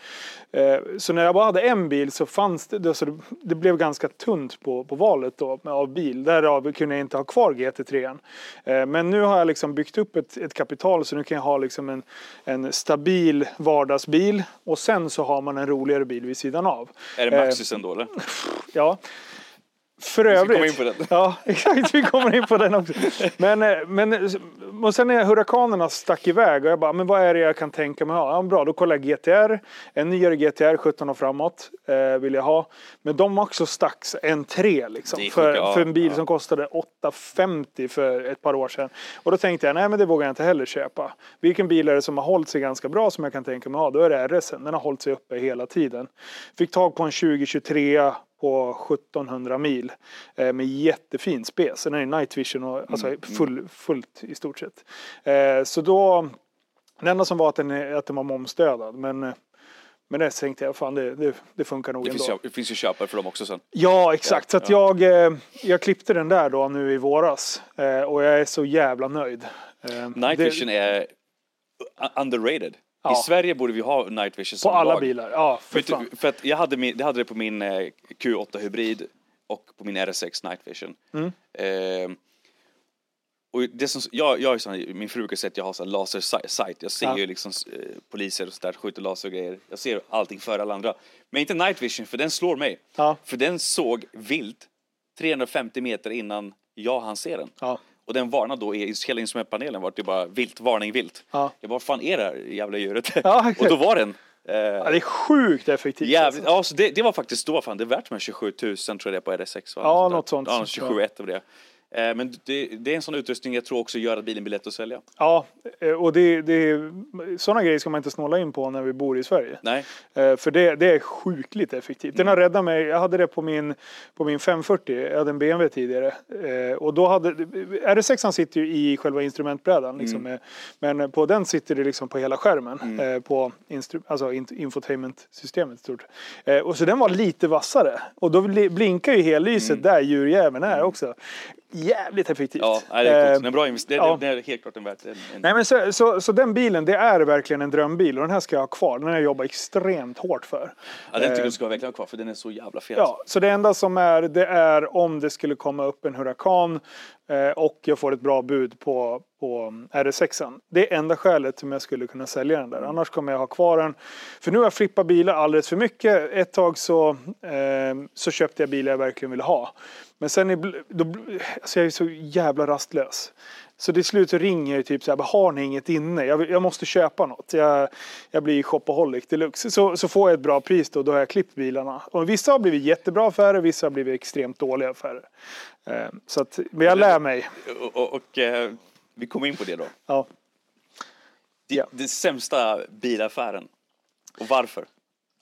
Eh, så när jag bara hade en bil så fanns det, så det, det blev ganska tunt på, på valet då, av bil. Därav kunde jag inte ha kvar GT3. Eh, men nu har jag liksom byggt upp ett, ett kapital så nu kan jag ha liksom en, en stabil vardagsbil och sen så har man en roligare bil vid sidan av. Är det Eh, Maxusen då eller? Ja. För övrigt. komma in på den. Ja, exakt. Vi kommer in på den också. Men, eh, men och sen när hurrikanerna stack iväg och jag bara, men vad är det jag kan tänka mig ha? Ja, bra, då kollar jag GTR. En nyare GTR 17 och framåt eh, vill jag ha. Men de också stack en 3 liksom. För, ja, för en bil ja. som kostade 850 för ett par år sedan. Och då tänkte jag, nej men det vågar jag inte heller köpa. Vilken bil är det som har hållit sig ganska bra som jag kan tänka mig ha? Då är det RS. Den har hållit sig uppe hela tiden. Fick tag på en 2023 på 1700 mil eh, med jättefin spec. Den är i night vision och alltså full, fullt i stort sett. Eh, så då, det enda som var att den, att den var momsdödad. Men, eh, men det tänkte jag, fan det, det, det funkar nog Det ändå. finns, det finns ju köpare för dem också sen. Ja, exakt. Ja, så att jag, eh, jag klippte den där då nu i våras. Eh, och jag är så jävla nöjd. Night det- vision är underrated. Ja. I Sverige borde vi ha night vision På som alla lag. bilar. Ja, för fan. du, för att jag hade, min, jag hade det på min eh, Q8 hybrid och på min RS6 night vision. Mm. Eh, och det som, jag, jag är sån, min fru brukar säga att jag har sån laser si- sight. Jag ser Ja. ju liksom eh, poliser och sådär, skjuter laser och grejer. Jag ser allting före alla andra. Men inte night vision, för den slår mig. Ja. För den såg vilt 350 meter innan jag hann se den. Ja. Och den varnade då, i hela instrumentpanelen var det bara vilt, varning vilt. Ja. Jag bara, vad fan är det här jävla djuret? Ja, exakt. och då var den. Eh, Ja, det är sjukt effektivt. Jävligt, alltså. ja, så det, det var faktiskt då fan, det är värt de här 27 000 tror jag det är på RS6 va? Ja, något sånt. Ja, 27 1 av det. Eh, men det, det är en sån utrustning jag tror också gör att bilen blir lätt att sälja. Ja, eh, och det, det, sådana grejer ska man inte snåla in på när vi bor i Sverige. Nej, Eh, För det, det är sjukligt effektivt. Den har räddat mig. Jag hade det på min, på min 540. Jag hade en BMW tidigare. Och då hade, RS6 sitter ju i själva instrumentbrädan. Liksom, eh, Men på den sitter det liksom på hela skärmen. eh, På instru, alltså in- infotainmentsystemet. Stort. Och så den var lite vassare. Och då bli- blinkar ju hellyset där djurjäveln är också. Jävligt effektivt. ja, nej, det är Eh. Det är en bra investering. ja. Det, är helt klart en värt en, en Nej men så, så, så den bilen, det är verkligen en drömbil och den här ska jag ha kvar. Den har jag jobbat extremt hårt för. Ja, den tycker Eh, jag du ska verkligen ha kvar för den är så jävla fet. Ja, så det enda som är, det är om det skulle komma upp en hurrakan eh, och jag får ett bra bud på, på RS6. Det är enda skälet som jag skulle kunna sälja den där. Annars kommer jag ha kvar den. För nu har jag flippat bilar alldeles för mycket. Ett tag så, eh, så köpte jag bilar jag verkligen ville ha. Men sen, ibl- då, alltså jag är så jävla rastlös. Så till slut så ringer jag typ så här, har ni inget inne? Jag, jag måste köpa något. Jag, jag blir shopaholic deluxe. Så, så får jag ett bra pris då, då har jag klippt bilarna. Och vissa har blivit jättebra affärer, vissa har blivit extremt dåliga affärer. Eh, så att, men jag lär mig. Och, och, och eh, vi kommer in på det då. Ja. Det, Ja. det sämsta bilaffären. Och varför?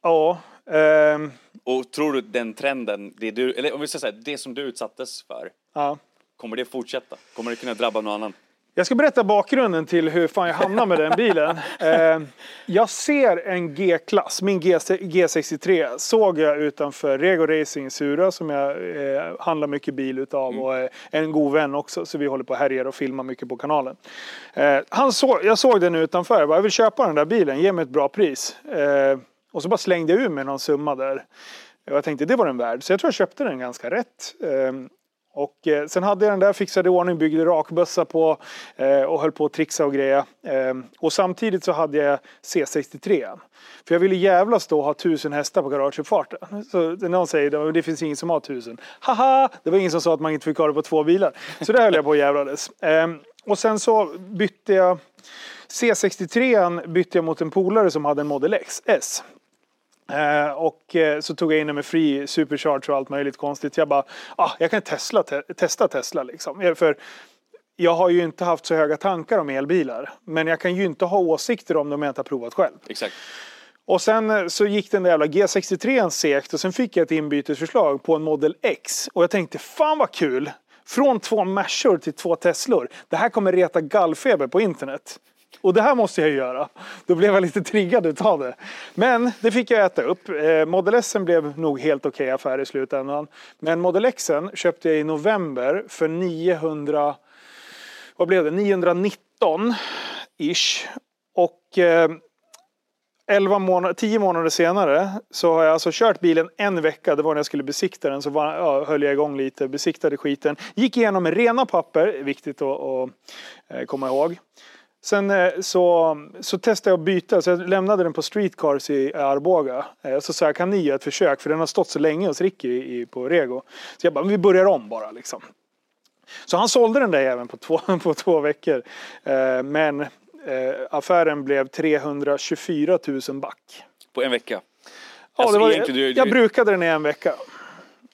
Ja, ehm, Och tror du den trenden, det du, eller om vi säger så här, det som du utsattes för, ja. Kommer det fortsätta? Kommer det kunna drabba någon annan? Jag ska berätta bakgrunden till hur fan jag hamnade med den bilen. Eh, jag ser en G-klass, min G, G63, såg jag utanför Rego Racing i Sura som jag eh, handlar mycket bil utav och är en god vän också så vi håller på och härjar och filmar mycket på kanalen. Eh, han såg, jag såg den utanför, jag, bara, jag vill köpa den där bilen, ge mig ett bra pris. Eh, och så bara slängde jag ur mig någon summa där. Och jag tänkte det var den värd, så jag tror jag köpte den ganska rätt. Och eh, sen hade jag den där, fixade i ordning, byggde rakbössa på eh, och höll på att trixa och greja. Eh, och samtidigt så hade jag C63. För jag ville jävlas då ha tusen hästar på garageuppfarten. Så när någon säger att det finns ingen som har tusen. Haha! Det var ingen som sa att man inte fick ha det på två bilar. Så där höll jag på och jävlades. Eh, och sen så bytte jag C63 bytte jag mot en polare som hade en Model X S. Eh, och eh, så tog jag in den med fri supercharge och allt möjligt konstigt. Jag bara, ah, jag kan Tesla, te testa Tesla liksom. För jag har ju inte haft så höga tankar om elbilar. Men jag kan ju inte ha åsikter om dem jag inte har provat själv. Exakt. Och sen eh, så gick den där jävla G63 segt och sen fick jag ett inbytesförslag på en Model X. Och jag tänkte, fan vad kul! Från två Mercor till två Teslor. Det här kommer reta gallfeber på internet. Och det här måste jag ju göra. Då blev jag lite triggad utav det. Men det fick jag äta upp. Eh, Model S blev nog helt okej okay affär i slutändan. Men Model X köpte jag i november för 900... Vad blev det? 919 ish. Och eh, 11 månader, 10 månader senare så har jag alltså kört bilen en vecka. Det var när jag skulle besikta den. Så var, ja, höll jag igång lite, besiktade skiten. Gick igenom med rena papper, viktigt att, att eh, komma ihåg. Sen eh, så, så testade jag att byta, så jag lämnade den på Streetcars i Arboga. Eh, så sa jag, kan ni göra ett försök? För den har stått så länge hos Ricky i, på Rego. Så jag bara, vi börjar om bara liksom. Så han sålde den där även på två, på två veckor. Eh, men affären blev 324 000 back. På en vecka? Ja, alltså, det var, jag, du, jag brukade den i en vecka.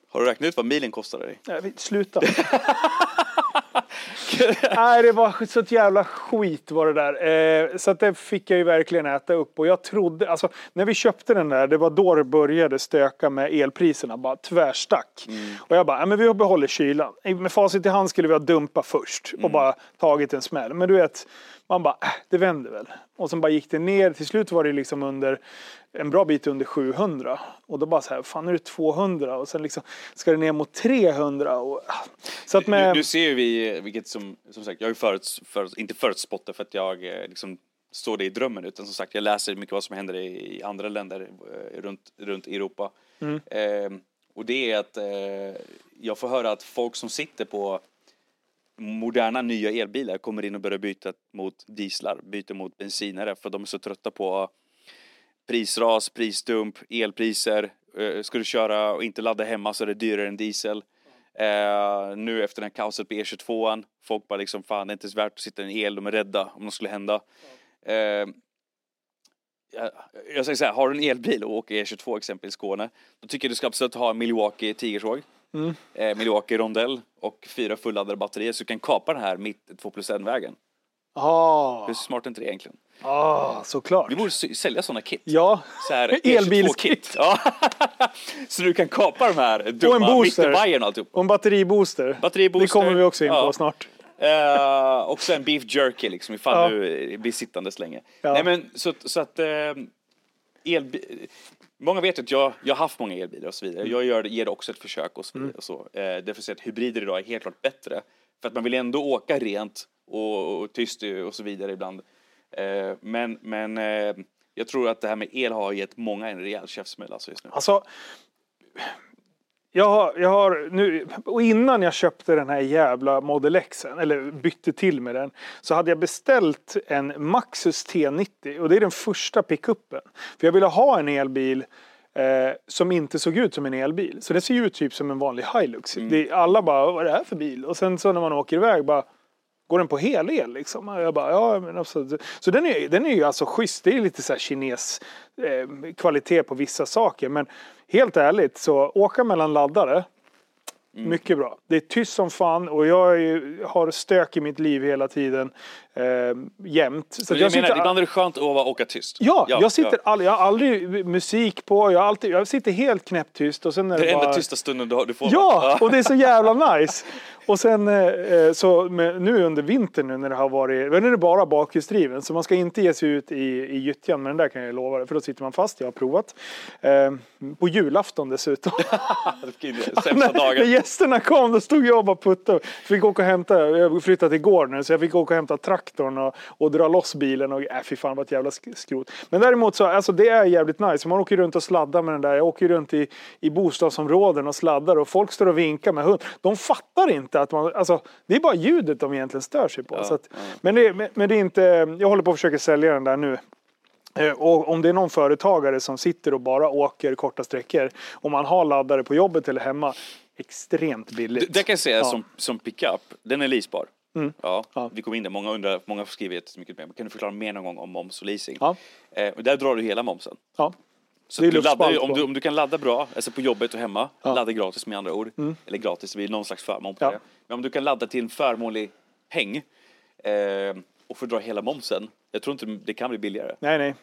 Har du räknat ut vad milen kostade dig? Nej, sluta. Nej, det var så jävla skit var det där. Eh, så att det fick jag ju verkligen äta upp. Och jag trodde, alltså när vi köpte den där, det var då det började stöka med elpriserna. Bara tvärstack. Mm. Och jag bara, ja, men vi behåller kylan. Med facit i hand skulle vi ha dumpat först och mm. bara tagit en smäll. Men du vet, man bara, äh, det vänder väl. Och sen bara gick det ner. Till slut var det liksom under en bra bit under 700. Och då bara så här, fan är det 200? Och sen liksom ska det ner mot 300. Och, så att med... du, du ser ju vi, vilket som, som sagt, jag har ju förut, förut, inte förutspått det för att jag eh, liksom står det i drömmen utan som sagt jag läser mycket vad som händer i, andra länder eh, runt, runt Europa. Mm. Eh, och det är att eh, jag får höra att folk som sitter på moderna nya elbilar kommer in och börjar byta mot dieslar, byter mot bensinare för de är så trötta på prisras, prisdump, elpriser. Uh, ska du köra och inte ladda hemma så är det dyrare än diesel. Uh, nu efter den här kaoset på E22an, folk bara liksom fan det är inte ens värt att sitta i en el, de är rädda om något skulle hända. Uh, jag, jag säger så här, har du en elbil och åker E22 exempelvis i Skåne, då tycker jag du ska absolut ha en Milwaukee tigersåg. Mm. Eh, Milwaukee rondell och fyra fulladdade batterier så du kan kapa den här mitt 2 plus 1-vägen. Ah. Hur smart är inte det egentligen? Ah, såklart. Vi borde sälja sådana kit. Ja, så här, elbilskit. Ja. så du kan kapa de här dumma och en booster. alltihop. Och en batteribooster. batteribooster. Det kommer vi också in på ja. snart. Uh, också en beef jerky liksom ifall ja. du blir sittandes länge. Ja. Nej men så, så att uh, elbil... Många vet att jag, jag har haft många elbilar och så vidare. Jag gör, ger också ett försök och så vidare. Mm. Och så. Uh, därför så att hybrider idag är helt klart bättre. För att man vill ändå åka rent och, och tyst och så vidare ibland. Eh, men men eh, jag tror att det här med el har gett många en rejäl käftsmäll alltså just nu. Alltså, jag har, jag har nu, och innan jag köpte den här jävla Model X, eller bytte till med den, så hade jag beställt en Maxus T90 och det är den första pickuppen. För jag ville ha en elbil eh, som inte såg ut som en elbil. Så det ser ju ut typ som en vanlig Hilux. Mm. Det, alla bara, vad är det här för bil? Och sen så när man åker iväg bara, Går den på hel-el liksom? Jag bara, ja men absolut. Så den är, den är ju alltså schysst. Det är lite så här kines eh, kvalitet på vissa saker. Men helt ärligt så åka mellan laddare. Mm. Mycket bra. Det är tyst som fan och jag ju, har stök i mitt liv hela tiden. Eh, jämt. Så jag menar, ibland är det skönt att åka tyst. Ja, ja jag sitter ja. All, jag har aldrig musik på. Jag, alltid, jag sitter helt knäpptyst. Och sen är det är det enda tysta stunden du, har, du får. Ja, och det är så jävla nice. Och sen eh, så med, nu under vintern nu när det har varit, nu är det bara bakhjulsdriven så man ska inte ge sig ut i, i gyttjan med den där kan jag lova dig för då sitter man fast, jag har provat. Eh, på julafton dessutom. Sämsta när, gästerna kom då stod jag och bara puttade. Fick åka och hämta, jag flyttade igår nu så jag fick åka och hämta traktorn och, och dra loss bilen och äh, fy fan vad ett jävla sk- skrot. Men däremot så, alltså det är jävligt nice. Man åker runt och sladdar med den där. Jag åker runt i, i bostadsområden och sladdar och folk står och vinkar med hund. De fattar inte att man, alltså det är bara ljudet de egentligen stör sig på. så att, men, det, men, men det är inte, jag håller på att försöka sälja den där nu. Eh, Och om det är någon företagare som sitter och bara åker korta sträckor och man har laddare på jobbet eller hemma, extremt billigt. Det kan jag säga Ja. Som, som pickup, den är leasbar. Ja, Ja. Vi kom in där, många undrar, många skriver jättemycket mer. Kan du förklara mer någon gång om moms och leasing? Ja. Eh, och där drar du hela momsen. Ja. Så du laddar, om, du, om du kan ladda bra, alltså på jobbet och hemma, Ja. Mm. ladda gratis med andra ord. Eller gratis, det blir någon slags förmån på Ja. det. Men om du kan ladda till en förmånlig peng eh, och få dra hela momsen, jag tror inte det kan bli billigare. Nej, nej.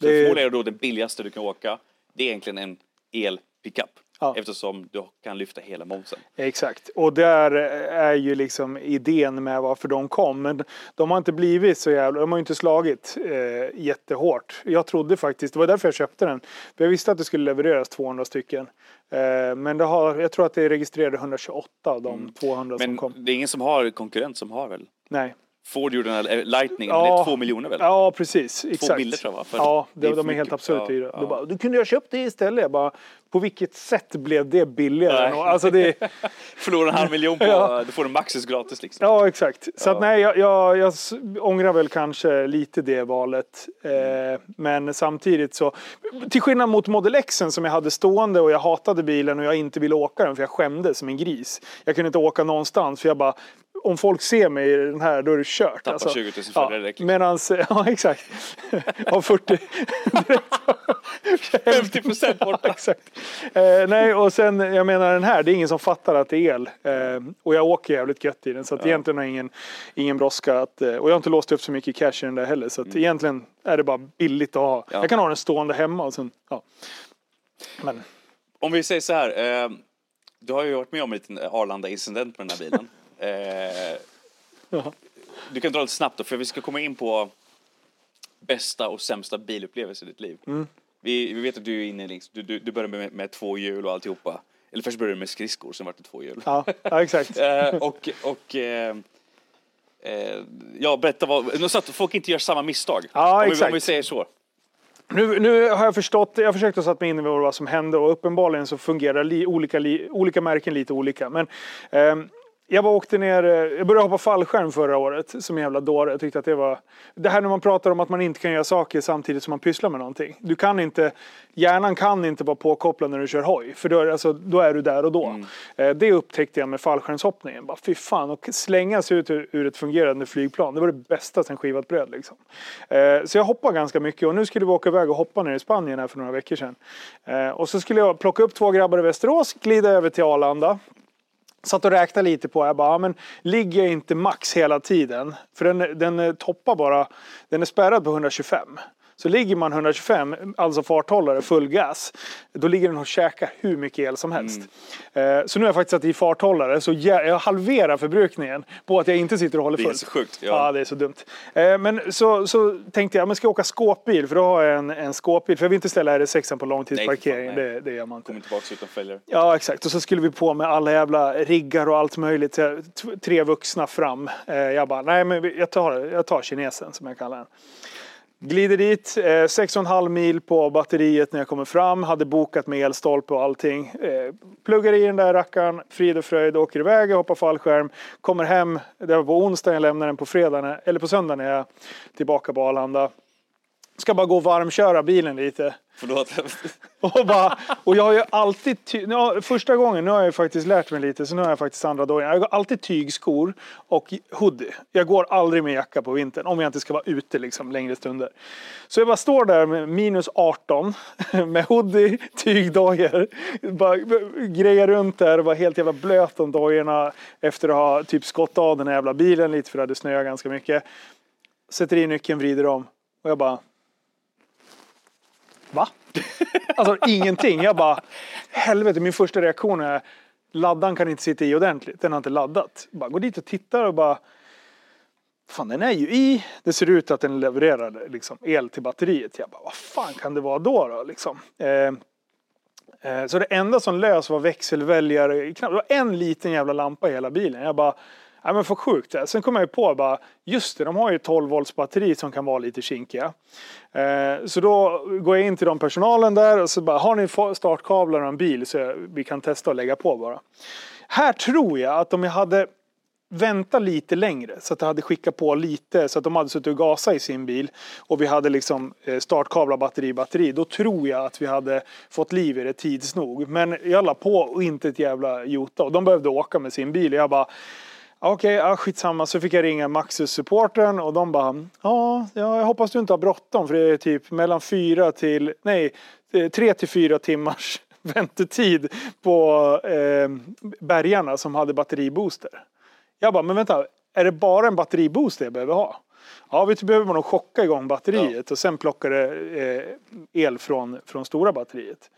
Så Det är- förmodligen är det då den billigaste du kan åka, det är egentligen en el-pickup. Ja. Eftersom du kan lyfta hela momsen. Exakt. Och där är ju liksom idén med varför de kom. Men de har inte blivit så jävla, de har inte slagit eh, jättehårt. Jag trodde faktiskt, det var därför jag köpte den. För jag visste att det skulle levereras 200 stycken. Eh, men det har, jag tror att det är registrerade 128 av de 200 som Mm. Men kom. det är ingen som har konkurrent som har väl? Nej. Ford gjorde den här eh, Lightning, men det är två miljoner väl? Ja, precis. Exakt. miljoner tror jag, va? För ja, det är de, är helt absurt Ja, dyra. ja. Då bara, du kunde ha köpt det istället. Jag bara, på vilket sätt blev det billigare? Nej. Alltså det, Förlorar en halv miljon på, Ja. du får en Maxus gratis liksom. Ja, exakt. Så Ja. att nej, jag, jag, jag ångrar väl kanske lite det valet. Eh, men samtidigt så, till skillnad mot Model X som jag hade stående och jag hatade bilen och jag inte ville åka den för jag skämdes som en gris. Jag kunde inte åka någonstans för jag bara, om folk ser mig i den här då är det kört. Tappar 20 000 ja, följare direkt, liksom. medans, ja exakt. Av 40. 50 procent borta. Exakt. Eh, nej, och sen jag menar den här, det är ingen som fattar att det är el. Eh, och jag åker jävligt gött i den så att egentligen har jag ingen, ingen brådska. Att, eh, och jag har inte låst upp så mycket cash i den där heller så att egentligen är det bara billigt att ha. Mm. Ja. Jag kan ha den stående hemma och sen, ja. Men, Om vi säger så här, eh, du har ju varit med om en liten Arlanda-incident med den här bilen. Eh, du kan dra lite snabbt då, för vi ska komma in på bästa och sämsta bilupplevelser i ditt liv. Mm. Vi, vi vet att du är inne liksom, du, du, du börjar med, med två hjul och alltihopa. Eller först började du med skridskor, sen vart det två hjul. Ja, ja, exakt. Eh, och och eh, eh, ja, berätta vad, så att folk inte gör samma misstag. Ja, om, vi, om vi säger så. Nu, nu har jag förstått, jag har försökt att sätta mig in i vad som hände och uppenbarligen så fungerar li, olika, li, olika märken lite olika. Men ehm, jag bara åkte ner, eh, jag började hoppa fallskärm förra året som en jävla dåre. Jag tyckte att det var, det här när man pratar om att man inte kan göra saker samtidigt som man pysslar med någonting. Du kan inte, hjärnan kan inte vara påkopplad när du kör hoj. För då alltså, då är du där och då. Eh, det upptäckte jag med fallskärmshoppningen. Bara, fy fan, och slängas ut ur, ett fungerande flygplan. Det var det bästa sen skivat bröd liksom. Eh, så jag hoppar ganska mycket och nu skulle vi åka iväg och hoppa ner i Spanien här för några veckor sedan. Och så skulle jag plocka upp två grabbar i Västerås, glida över till Arlanda. Satt och räknade lite på, jag bara, ja, men ligger jag inte max hela tiden? För den, den toppar bara, den är spärrad på 125. Så ligger man 125, alltså farthållare, full gas, då ligger den och käkar hur mycket el som helst. Mm. Eh, så nu har jag faktiskt satt i farthållare, så jag, halverar förbrukningen på att jag inte sitter och håller Det är fullt. så sjukt. Ja. Ja. det är så dumt. Eh, men så, så tänkte jag, men ska jag åka skåpbil? För då har jag en, en skåpbil. För jag vill inte ställa RS6 på långtidsparkering. Nej, fan, det, det gör man inte. Kommer tillbaka utan följare. Ja, exakt. Och så skulle vi på med alla jävla riggar och allt möjligt. Jag- Tre vuxna fram. Eh, Jag bara, nej men jag tar, jag tar kinesen som jag kallar den. Glider dit, eh, 6,5 mil på batteriet när jag kommer fram. Hade bokat med elstolpe och allting. Eh, pluggar i den där rackaren, frid och fröjd, åker iväg, hoppar fallskärm. Kommer hem, det var på onsdag, jag lämnar den på fredag, eller på söndag när jag är tillbaka på Arlanda. Ska bara gå och varmköra bilen lite. Förlåt. Och, bara, och jag har ju alltid, ty- ja, första gången, nu har jag ju faktiskt lärt mig lite, så nu har jag faktiskt andra dojan. Jag har alltid tygskor och hoodie. Jag går aldrig med jacka på vintern om jag inte ska vara ute liksom längre stunder. Så jag bara står där med minus 18 med hoodie, tygdojor. Bara grejer runt där och var helt jävla blöt om dojorna efter att ha typ skottat av den här jävla bilen lite för det hade snöat ganska mycket. Sätter i nyckeln, vrider om och jag bara Va? Alltså ingenting. Jag bara, helvete, min första reaktion är laddaren kan inte sitta i ordentligt, den har inte laddat. Bara gå dit och tittar och bara Fan den är ju i, det ser ut att den levererar liksom, el till batteriet. Jag bara, vad fan kan det vara då? då liksom? eh, eh, så det enda som lös var växelväljare. Det var en liten jävla lampa i hela bilen. Jag bara, ja men för sjukt. Sen kom jag ju på bara, just det, de har ju 12 volts batteri som kan vara lite kinkiga. Eh, så då går jag in till de personalen där och så bara, har ni startkablar och en bil så vi kan testa att lägga på bara. Här tror jag att om jag hade vänta lite längre så att det hade skickat på lite så att de hade suttit och gasat i sin bil och vi hade liksom eh, startkablar, batteri, batteri. Då tror jag att vi hade fått liv i det tids nog. Men jag la på och inte ett jävla jota och de behövde åka med sin bil. Jag bara Okej, okay, ja, skitsamma. Så fick jag ringa Maxus-supporten och de bara ja, jag hoppas du inte har bråttom för det är typ mellan fyra till, nej, tre till fyra timmars väntetid på eh, bärgarna som hade batteribooster. Jag bara, men vänta, är det bara en batteribooster jag behöver ha? Ja, vi behöver nog chocka igång batteriet ja. och sen plocka det eh, el från, från stora batteriet.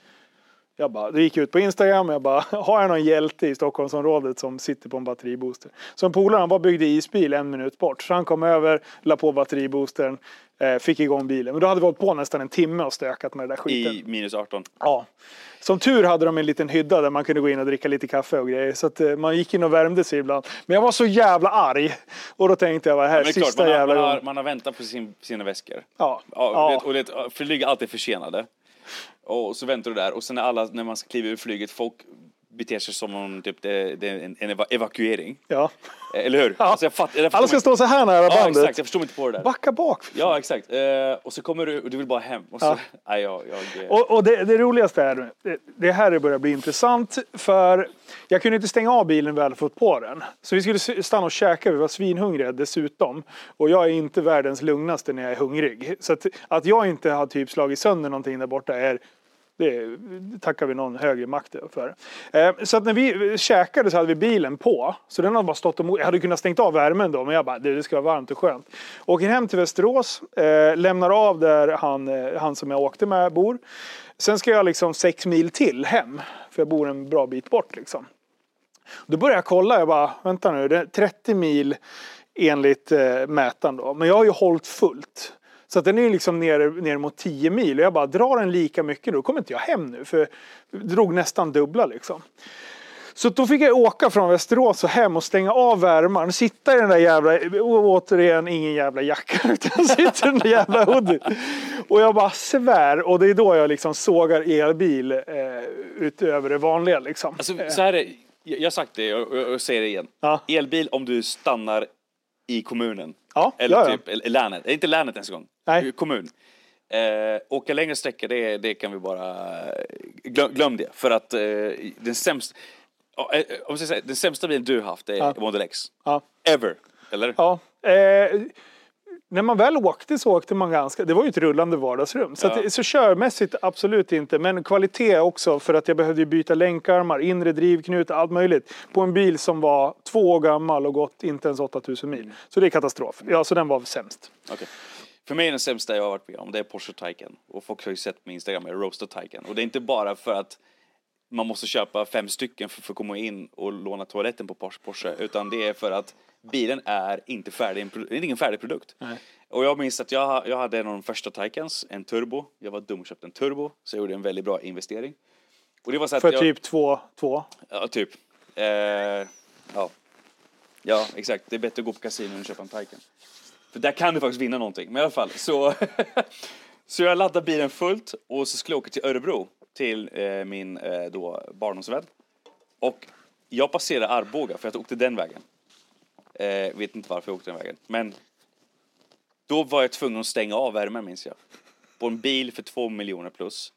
Jag bara, det gick ut på Instagram och jag bara, har jag någon hjälte i Stockholmsområdet som sitter på en batteribooster? Så en polare han bara byggde isbil en minut bort. Så han kom över, la på batteriboostern, eh, fick igång bilen. Men då hade vi hållit på nästan en timme och stökat med den där skiten. I minus 18? Ja. Som tur hade de en liten hydda där man kunde gå in och dricka lite kaffe och grejer. Så att eh, man gick in och värmde sig ibland. Men jag var så jävla arg. Och då tänkte jag, vad här, ja, sista klart, man jävla har, man har, man har väntat på sin, sina väskor. Ja. ja, ja. Och det, flyg är alltid försenade. Och så väntar du där och sen när, alla, när man ska kliva ur flyget, folk beter sig som om typ, det, det är en, en evakuering. Ja. Eh, eller hur? Ja. Alltså, jag fatt, jag Alla ska stå så här nära bandet. Ja, exakt. Jag förstår inte på det där. Backa bak. Ja, exakt. Eh, och så kommer du och du vill bara hem. Och, så, ja. nej, jag, jag, och, och det, det, roligaste är, det här det börjar bli intressant. För jag kunde inte stänga av bilen väl fått på den. Så vi skulle stanna och käka, vi var svinhungriga dessutom. Och jag är inte världens lugnaste när jag är hungrig. Så att, att jag inte har typ slagit sönder någonting där borta är det tackar vi någon högre makt för. Eh, så att när vi käkade så hade vi bilen på. Så den hade bara stått och Jag hade kunnat stängt av värmen då, men jag bara, det ska vara varmt och skönt. Åker hem till Västerås, eh, lämnar av där han, eh, han som jag åkte med bor. Sen ska jag liksom sex mil till hem, för jag bor en bra bit bort liksom. Då börjar jag kolla, jag bara, vänta nu, det är 30 mil enligt mätaren då. Men jag har ju hållit fullt. Så att den är liksom ner, ner mot 10 mil och jag bara drar den lika mycket då kommer inte jag hem nu för jag drog nästan dubbla liksom. Så då fick jag åka från Västerås och hem och stänga av värmaren, sitta i den där jävla, återigen ingen jävla jacka utan sitta i den där jävla hoodien. Och jag bara svär och det är då jag liksom sågar elbil eh, utöver det vanliga liksom. Alltså, så här är, jag har sagt det och jag säger det igen. Ja. Elbil om du stannar i kommunen. Ja, Eller ja, typ ja. länet, inte länet ens en gång. Nej. Kommun. Eh, åka längre sträckor, det, det kan vi bara... Glöm, glöm det. För att eh, den sämsta... Eh, om jag säga, den sämsta bilen du har haft är ja. Model X. Ja. Ever. Eller? Ja. Eh, när man väl åkte så åkte man ganska, det var ju ett rullande vardagsrum. Så, ja. att, så körmässigt absolut inte, men kvalitet också för att jag behövde byta länkarmar, inre drivknut, allt möjligt. På en bil som var två år gammal och gått inte ens 8000 mil. Mm. Så det är katastrof. Ja, så den var sämst. Okay. För mig är den sämsta jag har varit med om, det är Porsche Taycan. Och folk har ju sett på Instagram, med Roaster Taycan. Och det är inte bara för att man måste köpa fem stycken för, för att komma in och låna toaletten på Porsche, utan det är för att bilen är inte färdig, det är ingen färdig produkt. Nej. Och jag minns att jag, jag hade en av de första Taycans, en turbo. Jag var dum och köpte en turbo, så jag gjorde en väldigt bra investering. Och det var så att För jag, typ två, två? Ja, typ. Eh, ja. ja, exakt. Det är bättre att gå på kasino än att köpa en Taycan. För där kan du faktiskt vinna någonting. Men i alla fall, så, så jag laddade bilen fullt och så skulle jag åka till Örebro till eh, min eh, då barndomsvän. Och jag passerade Arboga för jag åkte den vägen. Eh, vet inte varför jag åkte den vägen. Men då var jag tvungen att stänga av värmen minns jag. På en bil för två miljoner plus.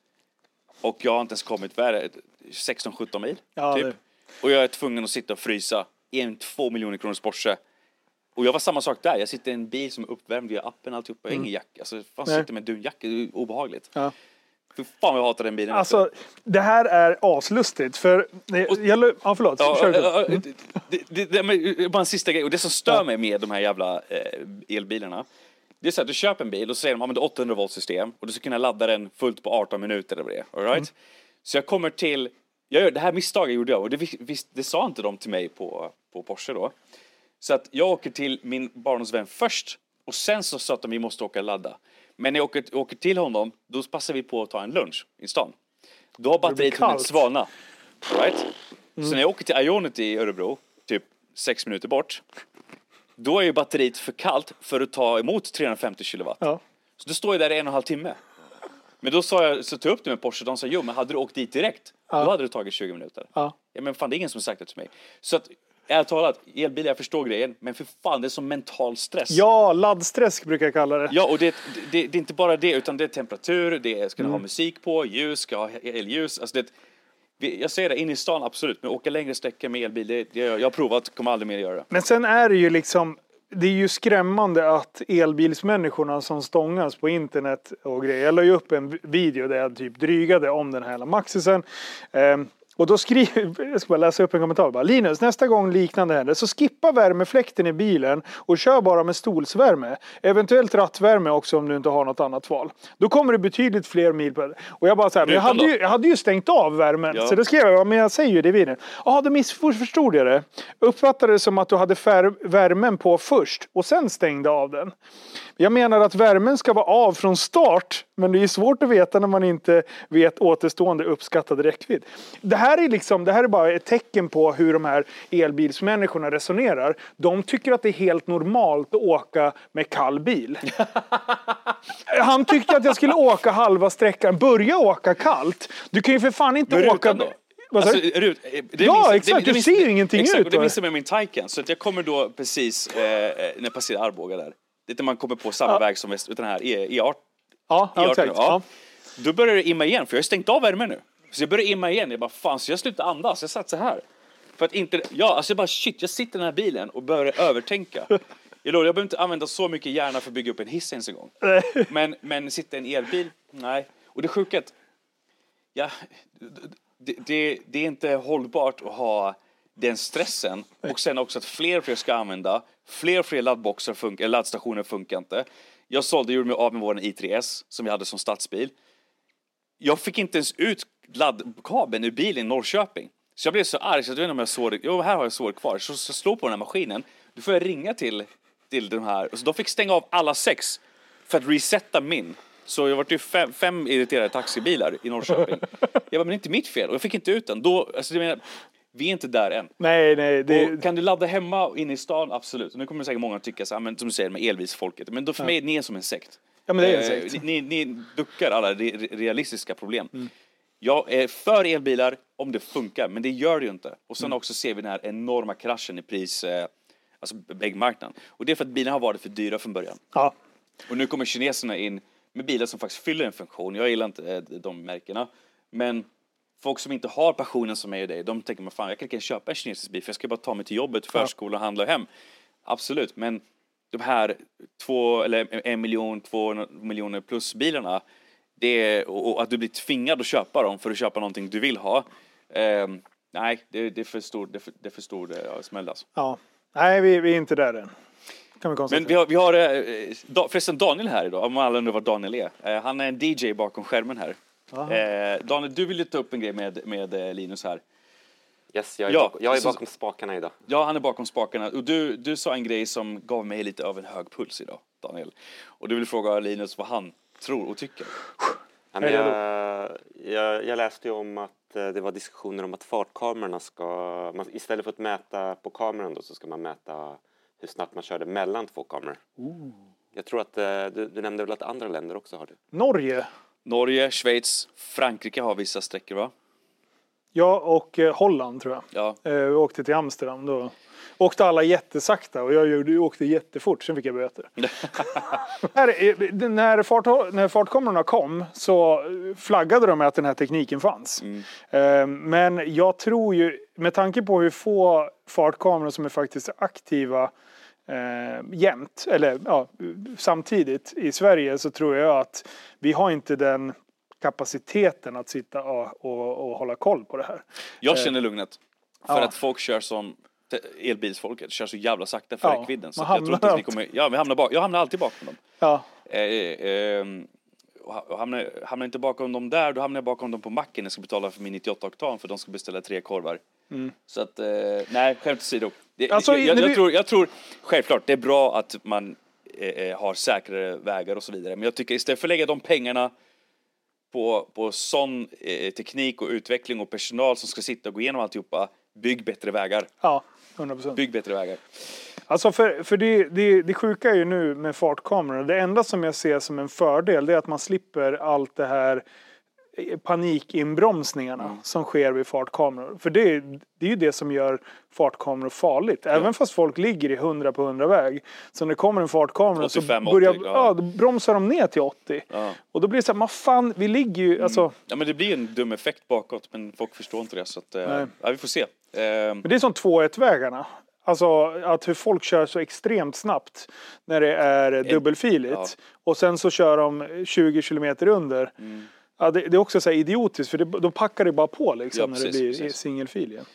Och jag har inte ens kommit 16-17 mil. Ja, typ. Och jag är tvungen att sitta och frysa i en två miljoner kronors Porsche. Och jag var samma sak där. Jag sitter i en bil som är uppvärmd via appen alltihopa. Mm. ingen jacka. Alltså, fan sitter med dunjacka. Det är obehagligt. Ja. Fy fan jag hatar den bilen. Alltså, det här är aslustigt. För, jag, ja, förlåt. Ja, Kör ja, mm. det, det, det, bara en sista grej. Och det som stör ja. mig med de här jävla eh, elbilarna. Det är så att du köper en bil och så säger de att ja, 800 volt system och du ska kunna ladda den fullt på 18 minuter eller vad det är. All right? Mm. Så jag kommer till Jag, gör- det här misstaget gjorde jag och det, vis- vis- det sa inte de till mig på, på Porsche då. Så att jag åker till min barndomsvän först och sen så sa de vi måste åka och ladda. Men när jag åker, åker till honom, då passar vi på att ta en lunch i stan. Då har batteriet hunnit svalna. Right? Så när jag åker till Ionity i Örebro, typ sex minuter bort, då är ju batteriet för kallt för att ta emot 350 kilowatt. Ja. Så då står jag där i en och en halv timme. Men då sa jag, så tog jag upp det med Porsche, de sa jo men hade du åkt dit direkt, då hade det tagit 20 minuter. Ja. Ja men fan det är ingen som sagt det till mig. Så att, ärligt talat, elbilar, jag förstår grejen, men för fan det är som mental stress. Ja, laddsträsk brukar jag kalla det. Ja, och det, det, det är inte bara det, utan det är temperatur, det är, ska ni ha Mm. musik på, ljus, ska ha elljus. Alltså det, jag säger det, in i stan absolut, men åka längre sträckor med elbil, det, det, jag har provat, kommer aldrig mer göra det. Men sen är det ju liksom det är ju skrämmande att elbilsmänniskorna som stångas på internet och grejer. Jag la ju upp en video där jag typ drygade om den här Maxisen. Ehm, och då skriver, jag ska bara läsa upp en kommentar bara. Linus, nästa gång liknande händer så skippa värmefläkten i bilen och kör bara med stolsvärme. Eventuellt rattvärme också om du inte har något annat val. Då kommer det betydligt fler mil det. Och jag bara så här, men jag hade, då? ju, jag hade ju stängt av värmen. Ja. Så det skrev jag, ja, men jag säger ju det i videon. Ja, då missförstod jag det. Uppfattade det som att du hade värmen på först och sen stängde av den. Jag menar att värmen ska vara av från start, men det är svårt att veta när man inte vet återstående uppskattad räckvidd. Det här är liksom, det här är bara ett tecken på hur de här elbilsmänniskorna resonerar. De tycker att det är helt normalt att åka med kall bil. Han tyckte att jag skulle åka halva sträckan, börja åka kallt. Du kan ju för fan inte Men åka... Alltså, du? rut, det Ja, minns- exakt, du minns- ser ju ingenting exakt, ut och det minns jag med min Taycan. Så att jag kommer då precis eh, när jag passerar Arboga där. Det är när man kommer på samma Ja. väg som väst, utan den här E- E18. Ja, ja, E18 exakt. nu. Ja. Då börjar det imma igen, för jag har stängt av värmen nu. Så jag börjar imma igen. Jag bara, fan, så jag slutade andas. Jag satt så här. För att inte, ja, alltså jag bara shit, jag sitter i den här bilen och börjar övertänka. Jag lovar, jag behöver inte använda så mycket hjärna för att bygga upp en hiss ens en gång. Men, men sitta i en elbil, nej. Och det sjuka är att, ja, det, det, det är inte hållbart att ha den stressen och sen också att fler och fler ska använda, fler och fler laddboxar funkar, laddstationer funkar inte. Jag sålde, gjorde mig av med vår i3S som vi hade som stadsbil. Jag fick inte ens ut laddkabeln ur bilen i Norrköping. Så jag blev så arg så jag vet inte om jag såg Jo, här har jag sår kvar. Så, så slå på den här maskinen. Då får jag ringa till, till de här. Så de fick stänga av alla sex för att resetta min. Så jag var ju fem, fem irriterade taxibilar i Norrköping. Jag bara, men det är inte mitt fel. Och jag fick inte ut den. Då, alltså, menar, vi är inte där än. Nej, nej. Det, kan du ladda hemma inne i stan? Absolut. Och nu kommer säkert många att tycka så här, men som du säger med elbilsfolket. Men då för mig, ni är som en sekt. Ja, men det är en Eh, sekt. Ni, ni duckar alla re- realistiska problem. Mm. Jag är för elbilar om det funkar, men det gör det ju inte. Och Mm. sen också ser vi den här enorma kraschen i pris, eh, alltså väggmarknaden. Och det är för att bilarna har varit för dyra från början. ja. Och nu kommer kineserna in med bilar som faktiskt fyller en funktion. Jag gillar inte eh, de märkena. Men folk som inte har passionen som är det, de tänker man fan jag kan gärna köpa en kinesisk bil för jag ska bara ta mig till jobbet, förskola och handla hem. Absolut, men de här två eller en miljon, två miljoner plus bilarna det är, och och att du blir tvingad att köpa dem för att köpa någonting du vill ha. ehm, nej, det, det är för stor, det för, det är för stor eh, smäll alltså. ja. Nej, vi, vi är inte där än. Kan vi konstatera. Men vi har, vi har eh, da, förresten Daniel här idag, om alla undrar vad Daniel är. Eh, han är en DJ bakom skärmen här. Eh, Daniel, du vill ju ta upp en grej med, med eh, Linus här. Yes, jag är, Ja, bakom, jag är så- bakom spakarna idag. Ja, han är bakom spakarna. Och du, du sa en grej som gav mig lite av en hög puls idag, Daniel. Och du vill fråga Linus vad han tror och tycker. Jag, jag, jag läste ju om att eh, det var diskussioner om att fartkamerorna ska... Man, istället för att mäta på kameran då, så ska man mäta hur snabbt man körde mellan två kameror. Jag tror att eh, du, du nämnde väl att andra länder också har det? Norge. Norge, Schweiz, Frankrike har vissa sträckor va? Ja, och eh, Holland tror jag. Ja. Vi åkte till Amsterdam. Då åkte alla jättesakta och jag gjorde, åkte jättefort. Sen fick jag böter. Eh, när, fart, när fartkamerorna kom så flaggade de med att den här tekniken fanns. Eh, Men jag tror ju, med tanke på hur få fartkameror som är faktiskt aktiva eh, jämt, eller ja, samtidigt i Sverige så tror jag att vi har inte den kapaciteten att sitta och, och, och hålla koll på det här. Jag känner lugnet. För Ja. att folk kör som elbilsfolket, kör så jävla sakta för Ja, räckvidden. Så jag tror inte hamnar att vi kommer, ja, vi hamnar bak, jag hamnar alltid bakom dem. Ja, Eh, ehm, och hamnar, hamnar inte bakom dem där, då hamnar jag bakom dem på macken. Jag ska betala för min 98 oktan för de ska beställa tre korvar. Så att, eh, nej, skämt åsido. Mm. Alltså, jag, jag, jag, tror, jag tror, självklart, det är bra att man eh, eh, har säkrare vägar och så vidare. Men jag tycker istället för att lägga de pengarna på, på sån eh, teknik och utveckling och personal som ska sitta och gå igenom alltihopa, bygg bättre vägar. Ja, 100 procent. Bygg bättre vägar. Alltså för, för det, det, det sjuka är ju nu med fartkamerorna. Det enda som jag ser som en fördel det är att man slipper allt det här panikinbromsningarna Mm. som sker vid fartkameror. För det, är- det är ju det som gör fartkameror farligt. Även fast folk ligger i 100 på 100 väg. Så när det kommer en fartkamera så 85, 80, börjar, ja. ja, då bromsar de ner till 80. Ja. Och då blir det så här, vad fan, vi ligger ju, alltså. Ja men det blir en dum effekt bakåt men folk förstår inte det så att, eh, ja, vi får se. Eh, Men det är som 2-1-vägarna. Alltså att hur folk kör så extremt snabbt när det är dubbelfiligt. ja. Och sen så kör de 20 kilometer under. Ja, det, det är också så idiotiskt för det, då packar det bara på liksom Ja, när det blir singelfil igen.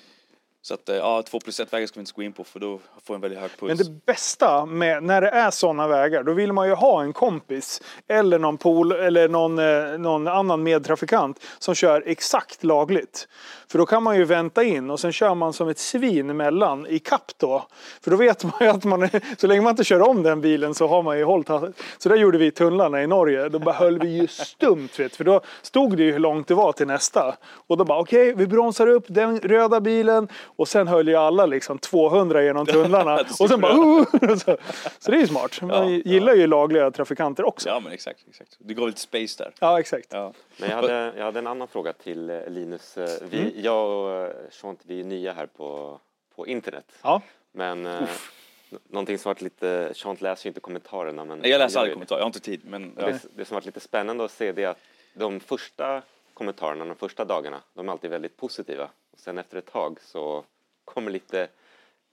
Så att eh, ja, 2 plus 1 vägar ska vi inte gå in på för då får en väldigt hög puls. Men det bästa med när det är sådana vägar, då vill man ju ha en kompis eller någon pool eller någon, eh, någon annan medtrafikant som kör exakt lagligt. För då kan man ju vänta in och sen kör man som ett svin emellan i kapp då. För då vet man ju att man, så länge man inte kör om den bilen så har man ju hållit. Så där gjorde vi i tunnlarna i Norge. Då bara höll vi ju stumt vet, för då stod det ju hur långt det var till nästa. Och då bara okej, vi bromsar upp den röda bilen och sen höll ju alla liksom 200 genom tunnlarna. Det är och sen bara uh, så, så det är ju smart. Man Ja, gillar ju lagliga trafikanter också. Ja men exakt, exakt. Det går lite space där. Ja, exakt. Ja. Men jag hade, jag hade en annan fråga till eh, Linus. Eh, Vi, Jag och eh, Shant, vi är nya här på, på internet. Ja. Men n- någonting som varit lite, Shant läser ju inte kommentarerna. Men Jag läser det. kommentarer, jag har inte tid men ja. Det, det som varit lite spännande att se det är att de första kommentarerna, de första dagarna, de är alltid väldigt positiva. Och sen efter ett tag så kommer lite,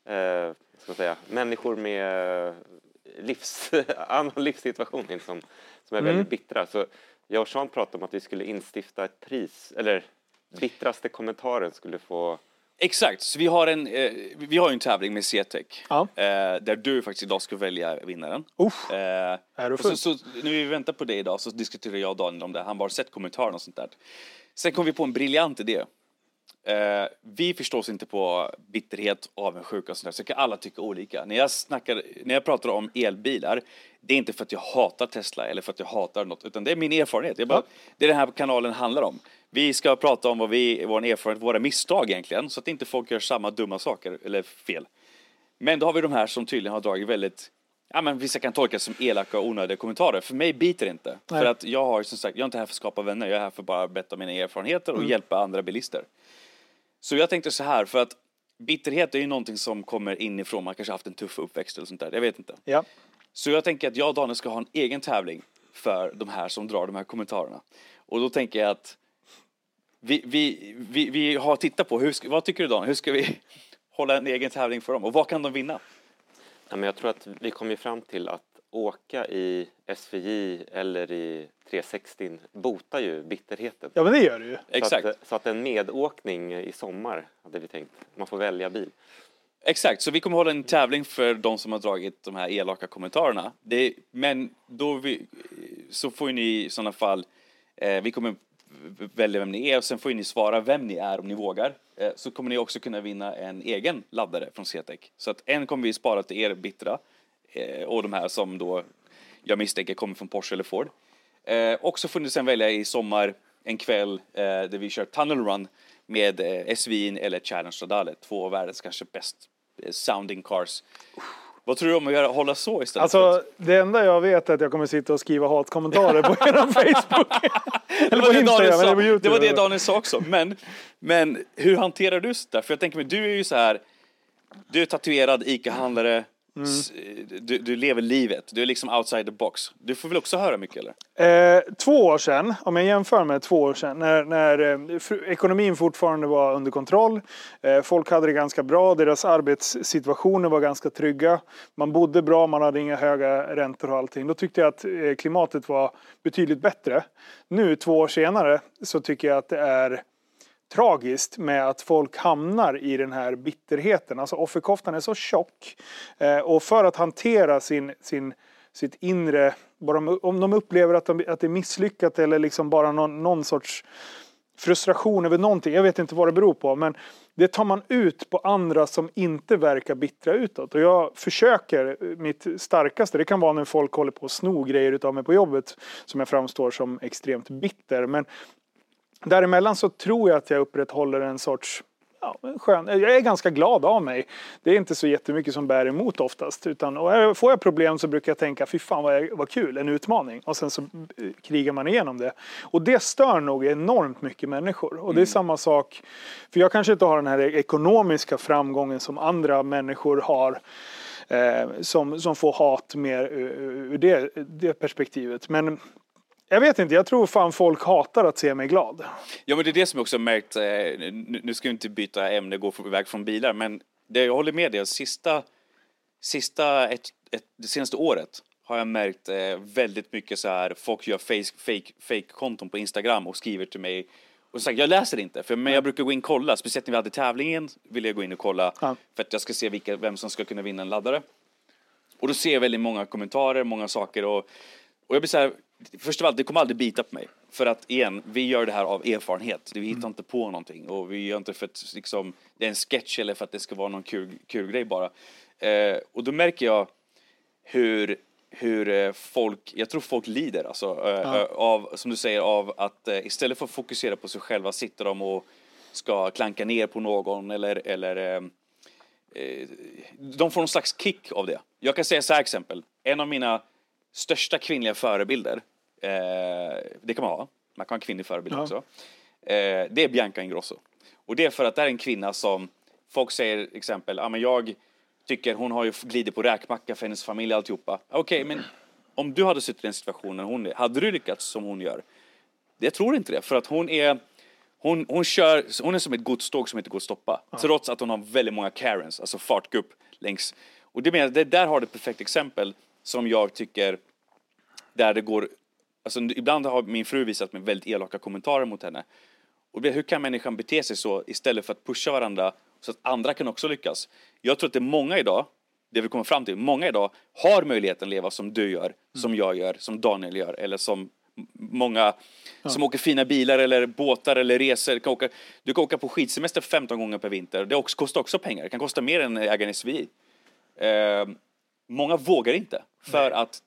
eh, ska man säga, människor med eh, livs, annan livssituation in som, som är väldigt bittra. Så jag och Sean pratade om att vi skulle instifta ett pris, eller bittraste kommentaren skulle få Exakt, så vi har en, eh, vi har ju en tävling med C-Tech. Ja. Eh, där du faktiskt idag ska välja vinnaren. Uff. Eh, Är du och så, full? så, när vi väntar på det idag så diskuterar jag och Daniel om det. Han bara sett kommentarerna och sånt där. Sen kom vi på en briljant idé. Eh, vi förstås inte på bitterhet, avundsjuka och sånt där, så kan alla tycka olika. När jag, snackar, när jag pratar om elbilar, det är inte för att jag hatar Tesla eller för att jag hatar något, utan det är min erfarenhet. Jag bara, Det är den här kanalen handlar om. Vi ska prata om vad vi, vår erfarenhet, våra misstag egentligen, så att inte folk gör samma dumma saker eller fel. Men då har vi de här som tydligen har dragit väldigt Ja, men vissa kan tolkas som elaka och onödiga kommentarer. För mig biter det inte. Nej. För att jag har som sagt, jag är inte här för att skapa vänner. Jag är här för att bara berätta mina erfarenheter och hjälpa andra bilister. Så jag tänkte så här, för att bitterhet är ju någonting som kommer inifrån. Man kanske har haft en tuff uppväxt eller sånt där. Jag vet inte. Ja. Så jag tänker att jag och Daniel ska ha en egen tävling för de här som drar de här kommentarerna. Och då tänker jag att vi, vi, vi, vi har tittat på, hur ska, vad tycker du Daniel, hur ska vi hålla en egen tävling för dem och vad kan de vinna? Ja, men jag tror att vi kom ju fram till att åka i SVJ eller i 360 botar ju bitterheten. ja, men det gör det ju. Exakt. Så att, så att en medåkning i sommar hade vi tänkt. Man får välja bil. Exakt, så vi kommer hålla en tävling för de som har dragit de här elaka kommentarerna. Det, men då vi, så får ju ni i sådana fall, eh, vi kommer välja vem ni är och sen får ju ni svara vem ni är om ni vågar. Eh, så kommer ni också kunna vinna en egen laddare från CTEC. Så att en kommer vi spara till er bittra och de här som då jag misstänker kommer från Porsche eller Ford. Eh, och så får ni sen välja i sommar en kväll eh, där vi kör Tunnel Run med eh, SVin eller Challenge Stradale, två av världens kanske bäst eh, sounding cars. Vad tror du om att göra, hålla så istället? Alltså, det enda jag vet är att jag kommer sitta och skriva hatkommentarer på er Facebook. det, eller var på det, Instagram eller på YouTube. det var det Daniel sa också. Men, men hur hanterar du sånt där? För jag tänker mig, du är ju så här, du är tatuerad ICA-handlare, Mm. du, du lever livet, du är liksom outside the box. Du får väl också höra mycket eller? Eh, två år sedan, om jag jämför med två år sedan, när, när eh, ekonomin fortfarande var under kontroll. Eh, folk hade det ganska bra, deras arbetssituationer var ganska trygga. Man bodde bra, man hade inga höga räntor och allting. Då tyckte jag att eh, klimatet var betydligt bättre. Nu, två år senare, så tycker jag att det är tragiskt med att folk hamnar i den här bitterheten. Alltså offerkoftan är så tjock. Eh, och för att hantera sin, sin sitt inre, bara om, om de upplever att, de, att det är misslyckat eller liksom bara någon, någon sorts frustration över någonting. Jag vet inte vad det beror på men det tar man ut på andra som inte verkar bittra utåt. Och jag försöker mitt starkaste. Det kan vara när folk håller på att sno grejer utav mig på jobbet som jag framstår som extremt bitter. Men däremellan så tror jag att jag upprätthåller en sorts ja, skön. Jag är ganska glad av mig. Det är inte så jättemycket som bär emot oftast. Utan, och får jag problem så brukar jag tänka, fy fan vad, vad kul, en utmaning. Och sen så eh, krigar man igenom det. Och det stör nog enormt mycket människor. Och det är mm. samma sak, för jag kanske inte har den här ekonomiska framgången som andra människor har. Eh, som, som får hat mer ur det, det perspektivet. Men jag vet inte, jag tror fan folk hatar att se mig glad. Ja men det är det som jag också märkt, eh, nu ska vi inte byta ämne, gå iväg från bilar, men det, jag håller med dig, sista, sista ett, ett, det senaste året har jag märkt eh, väldigt mycket så här, folk gör fake, fake, fake konton på Instagram och skriver till mig och sagt, jag läser inte, för, men jag brukar gå in och kolla, speciellt när vi hade tävlingen ville jag gå in och kolla ja. för att jag ska se vilka, vem som ska kunna vinna en laddare. Och då ser jag väldigt många kommentarer, många saker och, och jag blir så här, först av allt, det kommer aldrig bita på mig. För att igen, vi gör det här av erfarenhet. Vi hittar mm. inte på någonting och vi gör inte för att liksom, det är en sketch eller för att det ska vara någon kul, kul grej bara. Eh, och då märker jag hur, hur eh, folk, jag tror folk lider alltså, eh, ja. Eh, av, som du säger, av att eh, istället för att fokusera på sig själva sitter de och ska klanka ner på någon eller, eller eh, de får någon slags kick av det. Jag kan säga så här exempel, en av mina största kvinnliga förebilder det kan man ha. Man kan ha en kvinnlig förebild ja. också. Eh, det är Bianca Ingrosso. Och det är för att det är en kvinna som folk säger exempel, ja men jag tycker hon har ju glidit på räkmacka för hennes familj och alltihopa. Okej, okay, men om du hade suttit i den situationen hon är, hade du lyckats som hon gör? Jag tror inte det, för att hon är hon, hon, kör, hon är som ett godståg som inte går att stoppa. Ja. Trots att hon har väldigt många Karens, alltså fartgupp längs. Och det, menar, det där har du ett perfekt exempel som jag tycker där det går Alltså, ibland har min fru visat mig väldigt elaka kommentarer mot henne. Och hur kan människan bete sig så istället för att pusha varandra så att andra kan också lyckas? Jag tror att det är många idag, det vi kommer fram till, många idag har möjligheten att leva som du gör, mm. som jag gör, som Daniel gör eller som många ja. som åker fina bilar eller båtar eller resor. Kan åka, du kan åka på skidsemester 15 gånger per vinter. Det också, kostar också pengar. Det kan kosta mer än äga en SUV. Eh, många vågar inte för Nej. att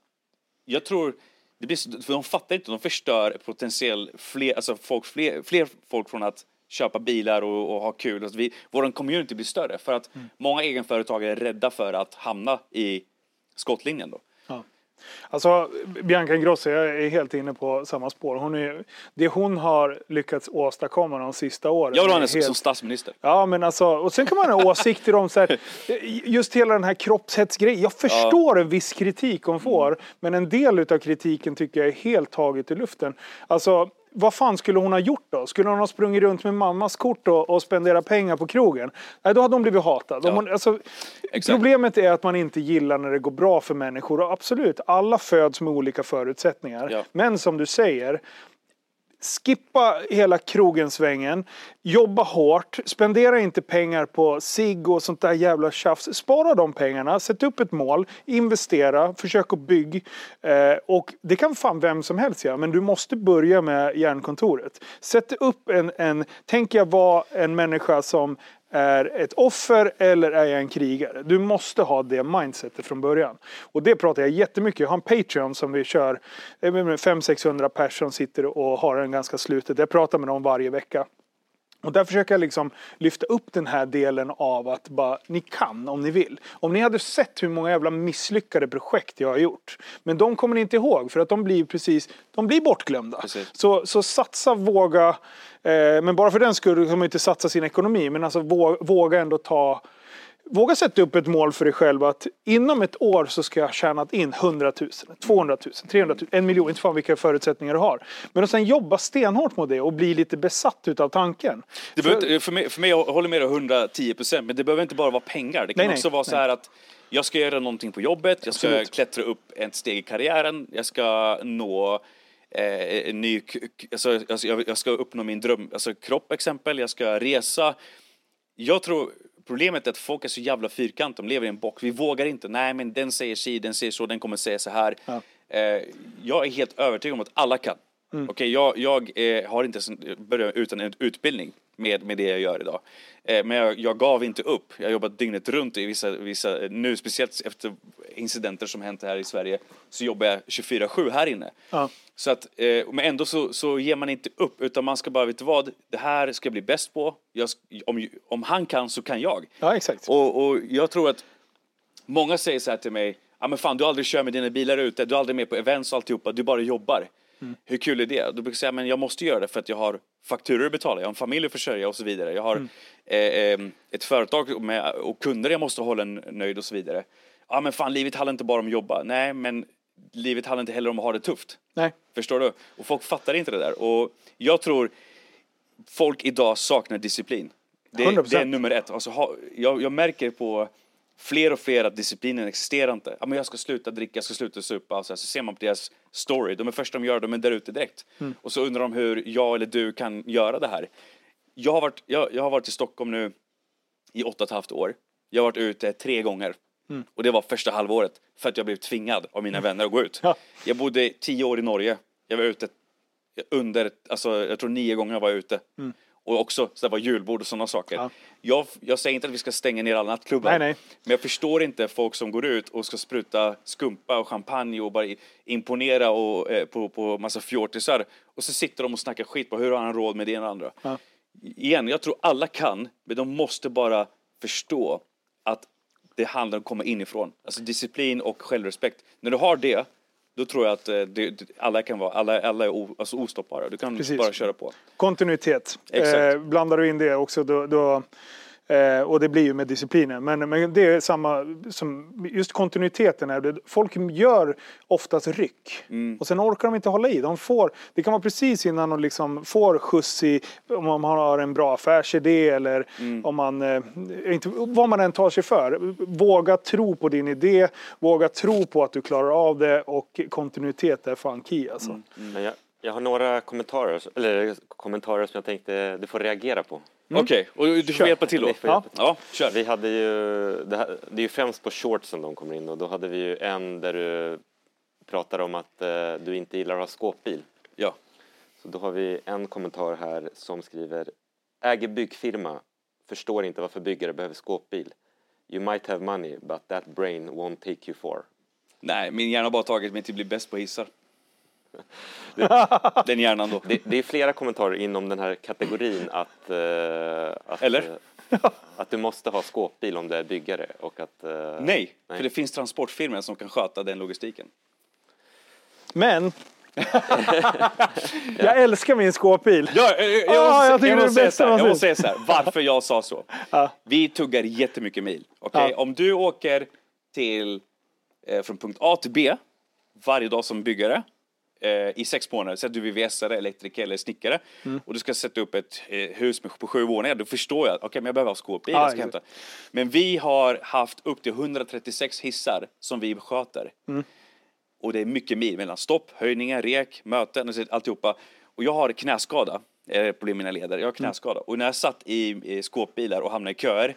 jag tror det blir, för de fattar inte, de förstör potentiell fler, alltså folk, fler, fler folk från att köpa bilar och, och ha kul. Alltså vi, vår community blir större för att mm. många egenföretagare är rädda för att hamna i skottlinjen då. Alltså Bianca Ingrosso, jag är helt inne på samma spår. Hon är, det hon har lyckats åstadkomma de sista åren. Jag vill ha henne helt... som statsminister. Ja men alltså, och sen kan man ha åsikter om så här, just hela den här kroppshetsgrejen. Jag förstår ja. en viss kritik hon får, mm. men en del utav kritiken tycker jag är helt taget i luften. Alltså vad fan skulle hon ha gjort då? Skulle hon ha sprungit runt med mammas kort och, och spenderat pengar på krogen? Nej, då hade hon blivit hatad. Ja. Hon, alltså, problemet är att man inte gillar när det går bra för människor. Och absolut, alla föds med olika förutsättningar. Ja. Men som du säger, skippa hela krogensvängen jobba hårt, spendera inte pengar på sig och sånt där jävla tjafs. Spara de pengarna, sätt upp ett mål, investera, försök att bygga. Eh, och det kan fan vem som helst göra, men du måste börja med järnkontoret. Sätt upp en, en tänk jag vara en människa som är ett offer eller är jag en krigare? Du måste ha det mindsetet från början. Och det pratar jag jättemycket Jag har en Patreon som vi kör. Eh, 500-600 personer sitter och har den ganska slutet. Jag pratar med dem varje vecka. Och där försöker jag liksom lyfta upp den här delen av att bara, ni kan om ni vill. Om ni hade sett hur många jävla misslyckade projekt jag har gjort. Men de kommer ni inte ihåg för att de blir precis, de blir bortglömda. Så, så satsa, våga. Eh, men bara för den skull kan man inte satsa sin ekonomi. Men alltså våga ändå ta Våga sätta upp ett mål för dig själv att inom ett år så ska jag ha tjänat in 100 000, 200 000, 300 000, en miljon, inte fan vilka förutsättningar du har. Men att sen jobba stenhårt mot det och bli lite besatt utav tanken. Det för, inte, för, mig, för mig, jag håller med dig 110 procent, men det behöver inte bara vara pengar. Det kan nej, också nej, vara så här att jag ska göra någonting på jobbet, jag ska Absolut. klättra upp ett steg i karriären, jag ska nå eh, en ny, alltså, jag, jag ska uppnå min dröm, alltså kropp exempel, jag ska resa. Jag tror problemet är att folk är så jävla fyrkantiga, de lever i en box. Vi vågar inte, nej men den säger si, den säger så, den kommer säga så här. Ja. Eh, jag är helt övertygad om att alla kan. Okej, jag, jag eh, har inte börjat utan en utbildning med, med det jag gör idag. Eh, men jag, jag gav inte upp. Jag har jobbat dygnet runt i vissa, vissa, nu speciellt efter incidenter som hänt här i Sverige, så jobbar jag 24-7 här inne. Ja. Så att, eh, men ändå så, så ger man inte upp, utan man ska bara, vet du vad, det här ska jag bli bäst på. Jag, om, om han kan så kan jag. Ja, exakt. Och, och jag tror att många säger så här till mig, ja men fan du aldrig kör med dina bilar ute, du är aldrig med på events och alltihopa, du bara jobbar. Hur kul är det? Då brukar jag säga, men jag måste göra det för att jag har fakturor att betala, jag har en familj att försörja och så vidare. Jag har eh, eh, ett företag med, och kunder jag måste hålla nöjd och så vidare. Ja men fan, livet handlar inte bara om att jobba. Nej, men livet handlar inte heller om att ha det tufft. Nej. Förstår du? Och folk fattar inte det där. Och jag tror folk idag saknar disciplin. Det, 100%. det är nummer ett. Alltså, ha, jag, jag märker på fler och fler att disciplinen existerar inte. Ja, men jag ska sluta dricka, jag ska sluta supa. Och så, ser man på deras story. De är första de gör, de är där ute direkt. Och så undrar de hur jag eller du kan göra det här. Jag har varit, jag, jag har varit i Stockholm nu i åtta och ett halvt år. Jag har varit ute tre gånger. Och det var första halvåret för att jag blev tvingad av mina vänner att gå ut. Ja. Jag bodde tio år i Norge. Jag var ute under, alltså jag tror nio gånger var jag ute. Och också så var julbord och sådana saker. Ja. Jag, jag säger inte att vi ska stänga ner alla nattklubbar. Nej, nej. Men jag förstår inte folk som går ut och ska spruta skumpa och champagne och bara imponera och, eh, på, på massa fjortisar. Och så sitter de och snackar skit på hur har han råd med det ena och andra. Ja. Igen, jag tror alla kan, men de måste bara förstå att det handlar om att komma inifrån. Alltså disciplin och självrespekt. När du har det, då tror jag att eh, det, det, alla kan vara, alla, alla är o, alltså ostoppbara. Du kan Precis. bara köra på. Kontinuitet. Exakt. Eh, blandar du in det också då, då eh, och det blir ju med disciplinen. Men, men det är samma som just kontinuiteten. Är folk gör oftast ryck Mm. och sen orkar de inte hålla i. De får, det kan vara precis innan de liksom får skjuts i om man har en bra affärsidé eller Mm. om man, eh, inte, vad man än tar sig för. Våga tro på din idé, våga tro på att du klarar av det och kontinuitet är fan key alltså. Mm. Men jag, jag har några kommentarer, eller kommentarer som jag tänkte du får reagera på. Okej, och du får Kör. hjälpa till då. Ja. hjälpa till. Ja, kör. Vi hade ju, det, här, det är ju främst på shortsen de kommer in och då hade vi ju en där du pratar om att eh, du inte gillar att ha skåpbil. Ja. Så då har vi en kommentar här som skriver Äger byggfirma, förstår inte varför byggare behöver skåpbil. You might have money but that brain won't take you far. Nej, min hjärna har bara tagit mig till att bli bäst på hissar. Den hjärnan då. Det, det är flera kommentarer inom den här kategorin att, eh, att, Eller? eh, att du måste ha skåpbil om du är byggare och att... eh, Nej, Nej. för det finns transportfirmor som kan sköta den logistiken. Men jag älskar min skåpbil. Ja, eh, jag, Ah, måste, jag tycker jag, det är måste säga jag måste säga så här, varför jag sa så. Ja. Vi tuggar jättemycket mil. okej? Ja. Om du åker till, eh, från punkt A till B varje dag som byggare eh, i sex månader, så att du är VVS-are, elektriker eller snickare Mm. och du ska sätta upp ett eh, hus med, på sju våningar, då förstår jag, okej men jag behöver ha skåpbil, jag ska hämta. Men vi har haft upp till 136 hissar som vi sköter. Mm. Och det är mycket mil mellan stopp, höjningar, rek, möten, alltihopa. Och jag har knäskada, eh, problem med mina leder. Jag har knäskada. Och när jag satt i, skåpbilar och hamnade i köer,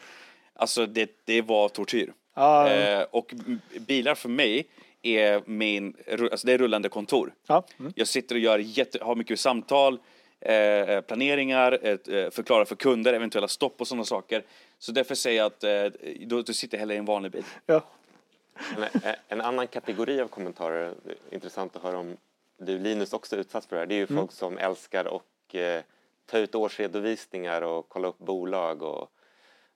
alltså det, det var tortyr. Ja. Eh, och bilar för mig är min, alltså det är rullande kontor. Ja. Mm. Jag sitter och gör jätte, har mycket samtal, eh, planeringar, ett, eh, förklarar för kunder, eventuella stopp och sådana saker. Så därför säger jag att eh, då, då sitter hellre i en vanlig bil. Ja. En, eh, en annan kategori av kommentarer, det är intressant att höra om du Linus också utsatt för det här, det är ju folk som älskar och eh, ta ut årsredovisningar och kolla upp bolag och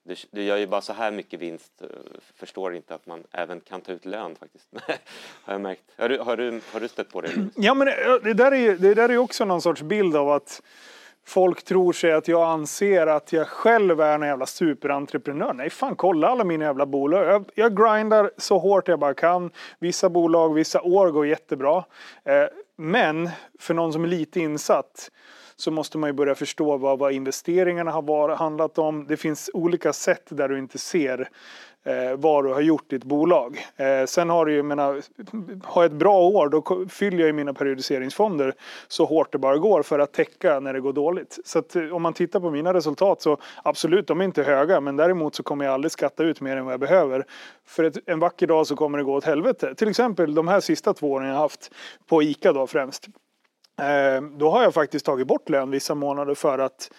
du, du gör ju bara så här mycket vinst, eh, förstår inte att man även kan ta ut lön faktiskt. har jag märkt. Har du, har du, har du stött på det? Ja, men det- det där är ju det där är ju också någon sorts bild av att folk tror sig att jag anser att jag själv är en jävla superentreprenör. Nej, fan kolla alla mina jävla bolag. Jag, jag grindar så hårt jag bara kan. Vissa bolag, vissa år går jättebra. Eh, men för någon som är lite insatt så måste man ju börja förstå vad, vad investeringarna har var, handlat om. Det finns olika sätt där du inte ser eh, vad du har gjort i ditt bolag. Eh, sen har du ju, menar, har jag ett bra år då fyller jag ju mina periodiseringsfonder så hårt det bara går för att täcka när det går dåligt. Så att, eh, om man tittar på mina resultat så absolut, de är inte höga men däremot så kommer jag aldrig skatta ut mer än vad jag behöver. För ett, en vacker dag så kommer det gå åt helvete. Till exempel de här sista två åren jag haft på ICA då främst. Eh, då har jag faktiskt tagit bort lön vissa månader för att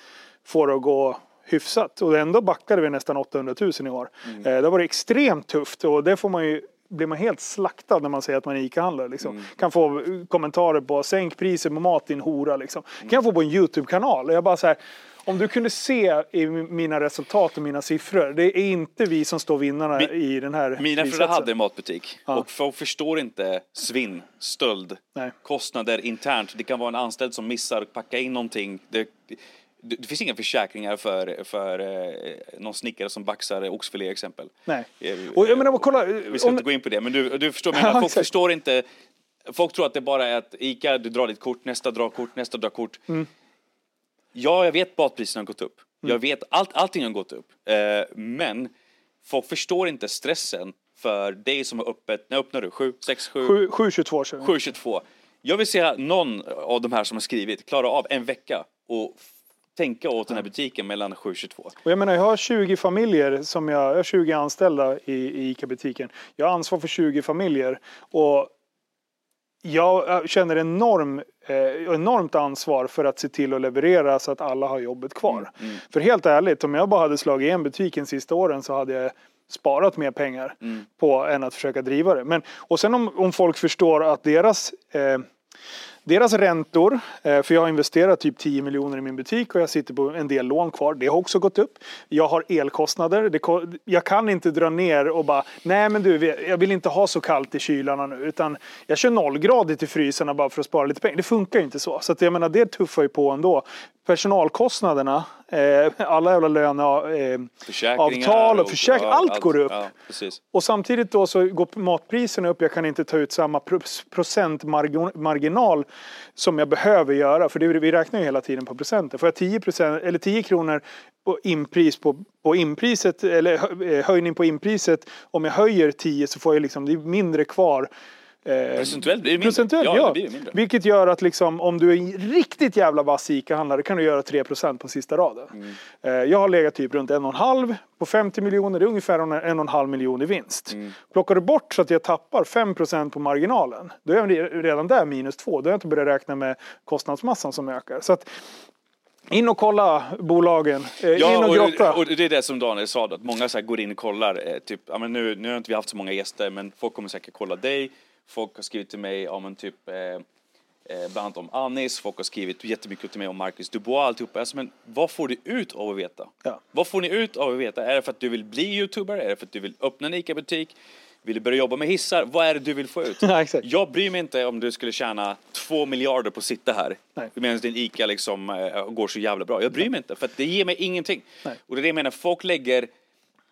få det att gå hyfsat. Och ändå backade vi nästan 800 000 i år. Eh, det har varit extremt tufft och det får man ju blir man helt slaktad när man säger att man är ICA-handlare. Liksom. Kan få eh, kommentarer på sänk priset på mat din hora. Liksom. kan jag få på en YouTube-kanal. Jag bara så här, om du kunde se i mina resultat och mina siffror. Det är inte vi som står vinnarna Mi- i den här Mina föräldrar hade en matbutik Ja. och folk förstår inte svinn, stöld, Nej. kostnader internt. Det kan vara en anställd som missar att packa in någonting. Det, det, det finns inga försäkringar för, för eh, någon snickare som baxar oxfilé exempel. Nej. Eh, Och jag menar, kolla. Vi ska om- inte gå in på det, men du, du förstår, men Ja, folk förstår inte. Folk tror att det bara är att ICA, du drar ditt kort, nästa drar kort, nästa drar kort. Mm. Ja, jag vet matpriserna har gått upp. Jag vet allt, allting har gått upp. Eh, men folk förstår inte stressen för dig som är öppet. När öppnar du? 7, 6, 7, 7, 722 kör vi. 7.22. Jag vill se någon av de här som har skrivit klara av en vecka och tänka åt den här butiken mellan 7.22. Och jag menar, jag har 20 familjer som jag, jag har 20 anställda i, i ICA-butiken. Jag har ansvar för 20 familjer och jag jag känner enorm, eh, enormt ansvar för att se till att leverera så att alla har jobbet kvar. För helt ärligt, om jag bara hade slagit igen butiken sista åren så hade jag sparat mer pengar på än att försöka driva det. Men, och sen om, om folk förstår att deras eh, deras räntor, eh, för jag har investerat typ 10 miljoner i min butik och jag sitter på en del lån kvar. Det har också gått upp. Jag har elkostnader. Jag kan inte dra ner och bara, nej men du, jag vill inte ha så kallt i kylarna nu. Utan jag kör nollgradigt i frysarna bara för att spara lite pengar. Det funkar ju inte så. Så att jag menar, det tuffar ju på ändå. Personalkostnaderna, eh, alla jävla löneavtal Försäkringar avtal och och- försäkring, ja, allt, allt. går upp. Ja. Och samtidigt då så går matpriserna upp. Jag kan inte ta ut samma pro- procentmarginal som jag behöver göra. För det, vi räknar ju hela tiden på procenten. Får jag 10, procent, eller 10 kronor på inpris på, på inpriset, eller eh, höjning på inpriset. Om jag höjer 10 så får jag liksom, det är mindre kvar. Eh, Procentuellt blir det mindre. Procentuellt, ja. ja. Det mindre. Vilket gör att liksom, om du är riktigt jävla vass ICA-handlare kan du göra 3% på sista raden. Mm. Eh, Jag har legat typ runt 1,5 på 50 miljoner. Det är ungefär en en och en halv miljon i vinst. Mm. Plockar du bort så att jag tappar 5% på marginalen. Då är jag re- redan där minus 2. Då har jag inte börjat räkna med kostnadsmassan som ökar. Så att, in och kolla bolagen. Eh, in Ja, och grotta. och, och det är det som Daniel sa, då, att många så går in och kollar. Eh, typ, ja, men nu, nu har inte vi haft så många gäster, men folk kommer säkert kolla dig. Folk har skrivit till mig om en typ, eh, eh, bland annat om Anis, folk har skrivit jättemycket till mig om Marcus Dubois, alltihopa. Alltså, men vad får du ut av att veta? Ja. Vad får ni ut av att veta? Är det för att du vill bli youtuber? Är det för att du vill öppna en ICA-butik? Vill du börja jobba med hissar? Vad är det du vill få ut? Ja, exakt. Jag bryr mig inte om du skulle tjäna två miljarder på att sitta här Nej. medan din ICA liksom eh, går så jävla bra. Jag bryr mig inte för att det ger mig ingenting. Nej. Och det är det jag menar, folk lägger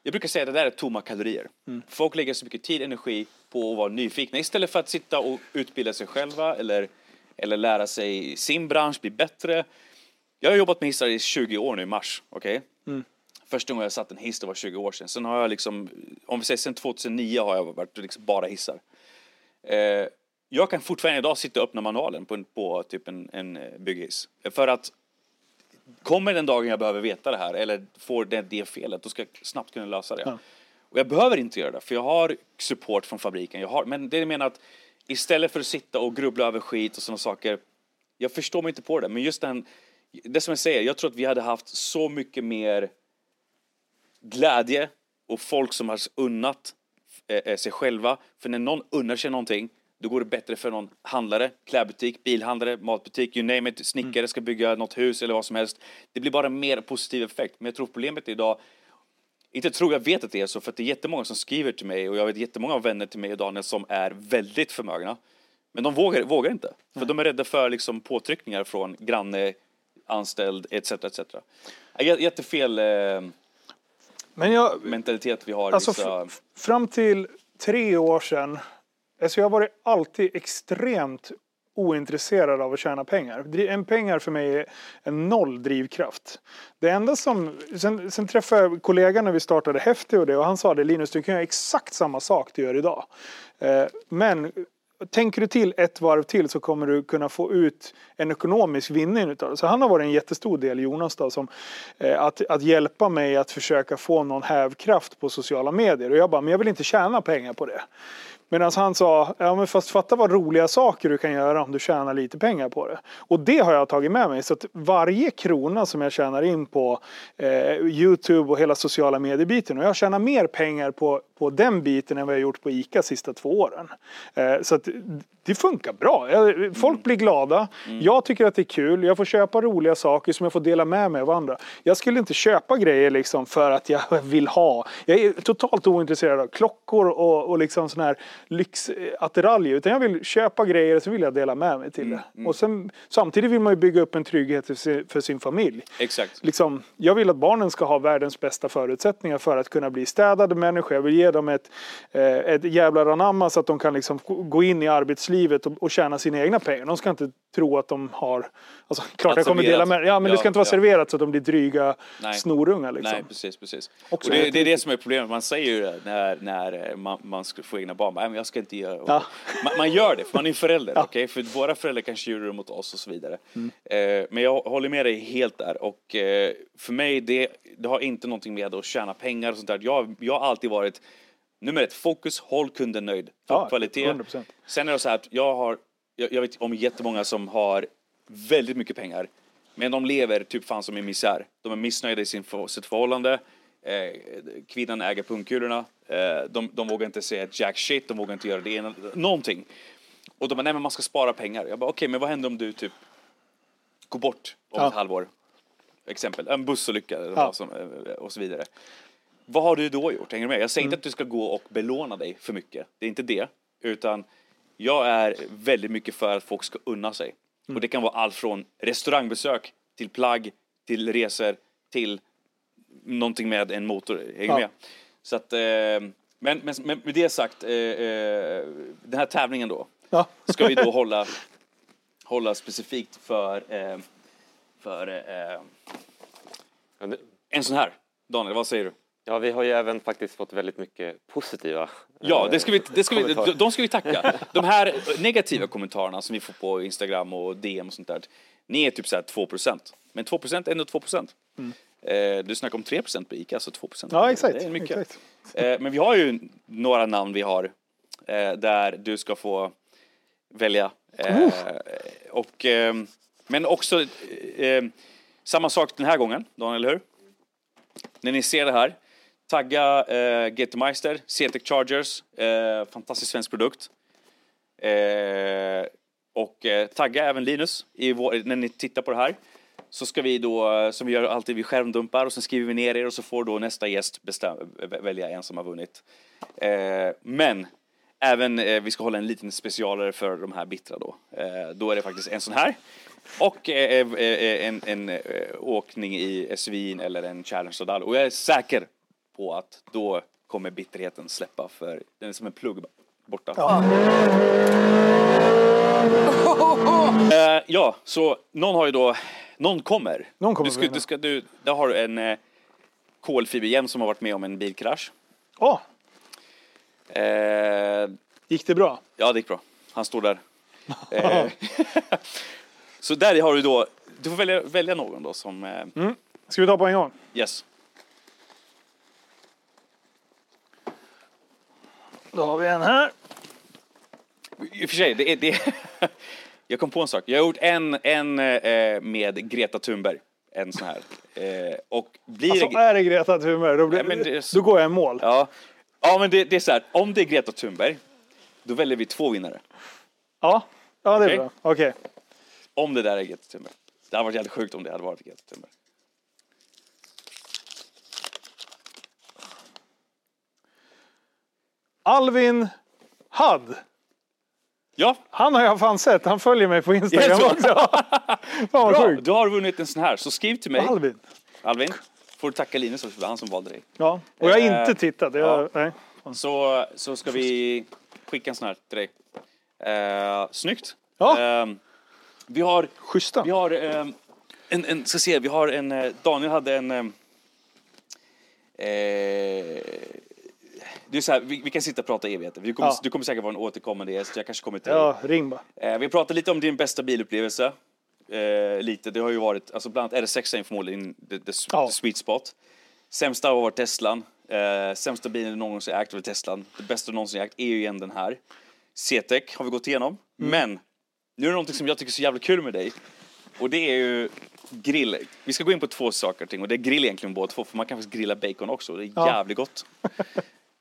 jag brukar säga att det där är tomma kalorier. Mm. Folk lägger så mycket tid och energi på att vara nyfikna istället för att sitta och utbilda sig själva eller, eller lära sig sin bransch, bli bättre. Jag har jobbat med hissar i 20 år nu i mars, okej? Mm. Första gången jag satt en hiss det var 20 år sedan. Sen har jag liksom, om vi säger sen 2009 har jag varit liksom bara hissar. Eh, jag kan fortfarande idag sitta och öppna manualen på, en, på typ en, en eh, bygghiss. För att kommer den dagen jag behöver veta det här eller får det, det felet, då ska jag snabbt kunna lösa det. Ja. Och jag behöver inte göra det, för jag har support från fabriken. Jag har, men det jag menar att istället för att sitta och grubbla över skit och sådana saker, jag förstår mig inte på det, men just den, det som jag säger, jag tror att vi hade haft så mycket mer glädje och folk som har unnat eh, eh, sig själva. För när någon unnar sig någonting, då går det bättre för någon handlare, klädbutik, bilhandlare, matbutik, you name it, snickare ska bygga något hus eller vad som helst. Det blir bara mer positiv effekt. Men jag tror problemet idag, inte tror jag vet att det är så, för att det är jättemånga som skriver till mig och jag vet jättemånga vänner till mig och Daniel som är väldigt förmögna. Men de vågar, vågar inte, för de är rädda för liksom påtryckningar från granne, anställd etc. etc. Jättefel eh, Men jag, mentalitet vi har. Alltså vissa... fram till tre år sedan, alltså jag har varit alltid extremt ointresserad av att tjäna pengar. En pengar för mig är en noll drivkraft. Det enda som, sen, sen träffade jag kollegan när vi startade Häftig och det och han sa det Linus du kan göra exakt samma sak du gör idag. Eh, men Tänker du till ett varv till så kommer du kunna få ut en ekonomisk vinning utav det. Så han har varit en jättestor del, Jonas då, som eh, att, att hjälpa mig att försöka få någon hävkraft på sociala medier. Och jag bara, men jag vill inte tjäna pengar på det. Medan han sa, ja men fast fatta vad roliga saker du kan göra om du tjänar lite pengar på det. Och det har jag tagit med mig. Så att varje krona som jag tjänar in på eh, Youtube och hela sociala medier-biten. Och jag tjänar mer pengar på, på den biten än vad jag gjort på ICA sista två åren. Eh, så att det funkar bra. Jag- Folk blir glada. Jag tycker att det är kul. Jag får köpa roliga saker som jag får dela med mig av andra. Jag skulle inte köpa grejer liksom för att jag vill ha. Jag är totalt ointresserad av klockor och, och liksom sån här lyxattiraljer. Utan jag vill köpa grejer så vill jag dela med mig till det. Och sen, samtidigt vill man ju bygga upp en trygghet för sin, för sin familj. Exakt. Liksom, jag vill att barnen ska ha världens bästa förutsättningar för att kunna bli städade människor. Jag vill ge dem ett, eh, ett jävla anamma så att de kan liksom gå in i arbetslivet och, och tjäna sina egna pengar. De ska inte tro att de har... Alltså, klart jag kommer dela med Ja, men det Ja, ska inte vara ja. serverat så att de blir dryga Nej. snorungar. Liksom. Nej, precis, precis. Också och det, det är det som är problemet. Man säger ju det när, när eh, man, man ska få egna barn. Men jag ska inte göra Ja. man, man gör det, för man är förälder. Ja. Mm. okej? För våra föräldrar kanske gjorde det mot oss och så vidare. Eh, men jag håller med dig helt där. Och eh, för mig, det, det har inte någonting med att tjäna pengar och sånt där. Jag, jag har alltid varit Nummer ett, fokus, håll kunden nöjd. Ja, kvalitet. 100%. Sen är det så här att jag har, jag, jag vet om jättemånga som har väldigt mycket pengar. Men de lever typ fan som i misär. De är missnöjda i sin, för- sitt förhållande. Eh, kvinnan äger pungkulorna. Eh, de, de vågar inte säga jack shit, de vågar inte göra det ena, någonting. Och de bara, nej men man ska spara pengar. Jag bara, okej men vad händer om du typ går bort om Ja. ett halvår? Exempel, en bussolycka eller Ja. eh, och så vidare. Vad har du då gjort? Hänger du med? Jag säger Mm. inte att du ska gå och belåna dig för mycket. Det är inte det. Utan jag är väldigt mycket för att folk ska unna sig. Mm. Och det kan vara allt från restaurangbesök till plagg, till resor, till någonting med en motor. Hänger Ja. med? Så att, eh, men, men, men med det sagt, eh, eh, den här tävlingen då Ja. ska vi då hålla, hålla specifikt för, eh, för eh, en sån här. Daniel, vad säger du? Ja, vi har ju även faktiskt fått väldigt mycket positiva Ja, eh, det ska vi, det ska vi, de, de ska vi tacka. De här negativa kommentarerna som vi får på Instagram och DM och sånt där. Ni är typ så här 2%. Men 2% är ändå 2%. Eh, du snackar om 3% på ICA, så 2%. Ja, exakt. Det är mycket. exakt. Eh, men vi har ju några namn vi har eh, där du ska få välja. Eh, och, eh, men också eh, samma sak den här gången, Daniel, eller hur? När ni ser det här, tagga eh, GT-Meister, CTEC Chargers, eh, fantastisk svensk produkt. Eh, och eh, tagga även Linus i vår, när ni tittar på det här. Så ska vi då, eh, som vi gör alltid, vi skärmdumpar och sen skriver vi ner er och så får då nästa gäst bestäm, välja en som har vunnit. Eh, men även, eh, vi ska hålla en liten specialare för de här bittra då. Eh, då är det faktiskt en sån här. Och eh, eh, eh en, en eh, åkning i svin eller en challenge Sodal. Och jag är säker på att då kommer bitterheten släppa för den är som en plugg borta. Eh, ja, så någon har ju då, någon kommer. Någon kommer du ska, du ska, du, där har du en eh, kolfiberhjälm som har varit med om en bilkrasch. Åh, Eh, gick det bra? ja, det gick bra. Han står där. Eh, så där har du då, du får välja, välja någon då som, eh, Ska vi ta på en gång? yes. Då har vi en här. I och för sig, det är, det jag kom på en sak. Jag har gjort en, en eh, med Greta Thunberg. En sån här. Eh, och blir Alltså det... är det Greta Thunberg, då, blir, Nej, det då går jag i mål. Ja, Ja, ja men det, det är så här. Om det är Greta Thunberg, då väljer vi två vinnare. ja, det är Okej. bra. Okej. Om det där är Greta Thunberg. Det hade varit jävligt sjukt om det hade varit Greta Thunberg. Alvin Hadd. Ja, Han har jag fan sett. Han följer mig på Instagram så? också. fan bra. sjukt. Du har vunnit en sån här. Så skriv till mig, Alvin. Alvin. Får du tacka Linus, för han som valde dig. Ja, och jag har Eh, inte tittat. Jag, ja. Så, så ska vi skicka en sån här till dig. Eh, snyggt. Ja. Ehm, vi har, Schyssta. vi har ehm, en, en, ska se, vi har en, eh, Daniel hade en, ehm, eh, det är så här, vi, vi kan sitta och prata evigheter. Du kommer, Ja. du kommer säkert vara en återkommande gäst, jag kanske kommer till Ja, ring bara. Eh, vi pratade lite om din bästa bilupplevelse. Eh, lite, det har ju varit, alltså bland annat RS6 är förmodligen the, the, Ja. the sweet spot. Sämsta har varit Teslan. Eh, sämsta bilen du någonsin ägt var Teslan. Det bästa du någonsin ägt är ju igen den här. C-Tech har vi gått igenom. Mm. Men, nu är det någonting som jag tycker är så jävla kul med dig. Och det är ju grill. Vi ska gå in på två saker och ting. Och det är grill egentligen båda två, för man kan faktiskt grilla bacon också. Det är Ja. jävligt gott.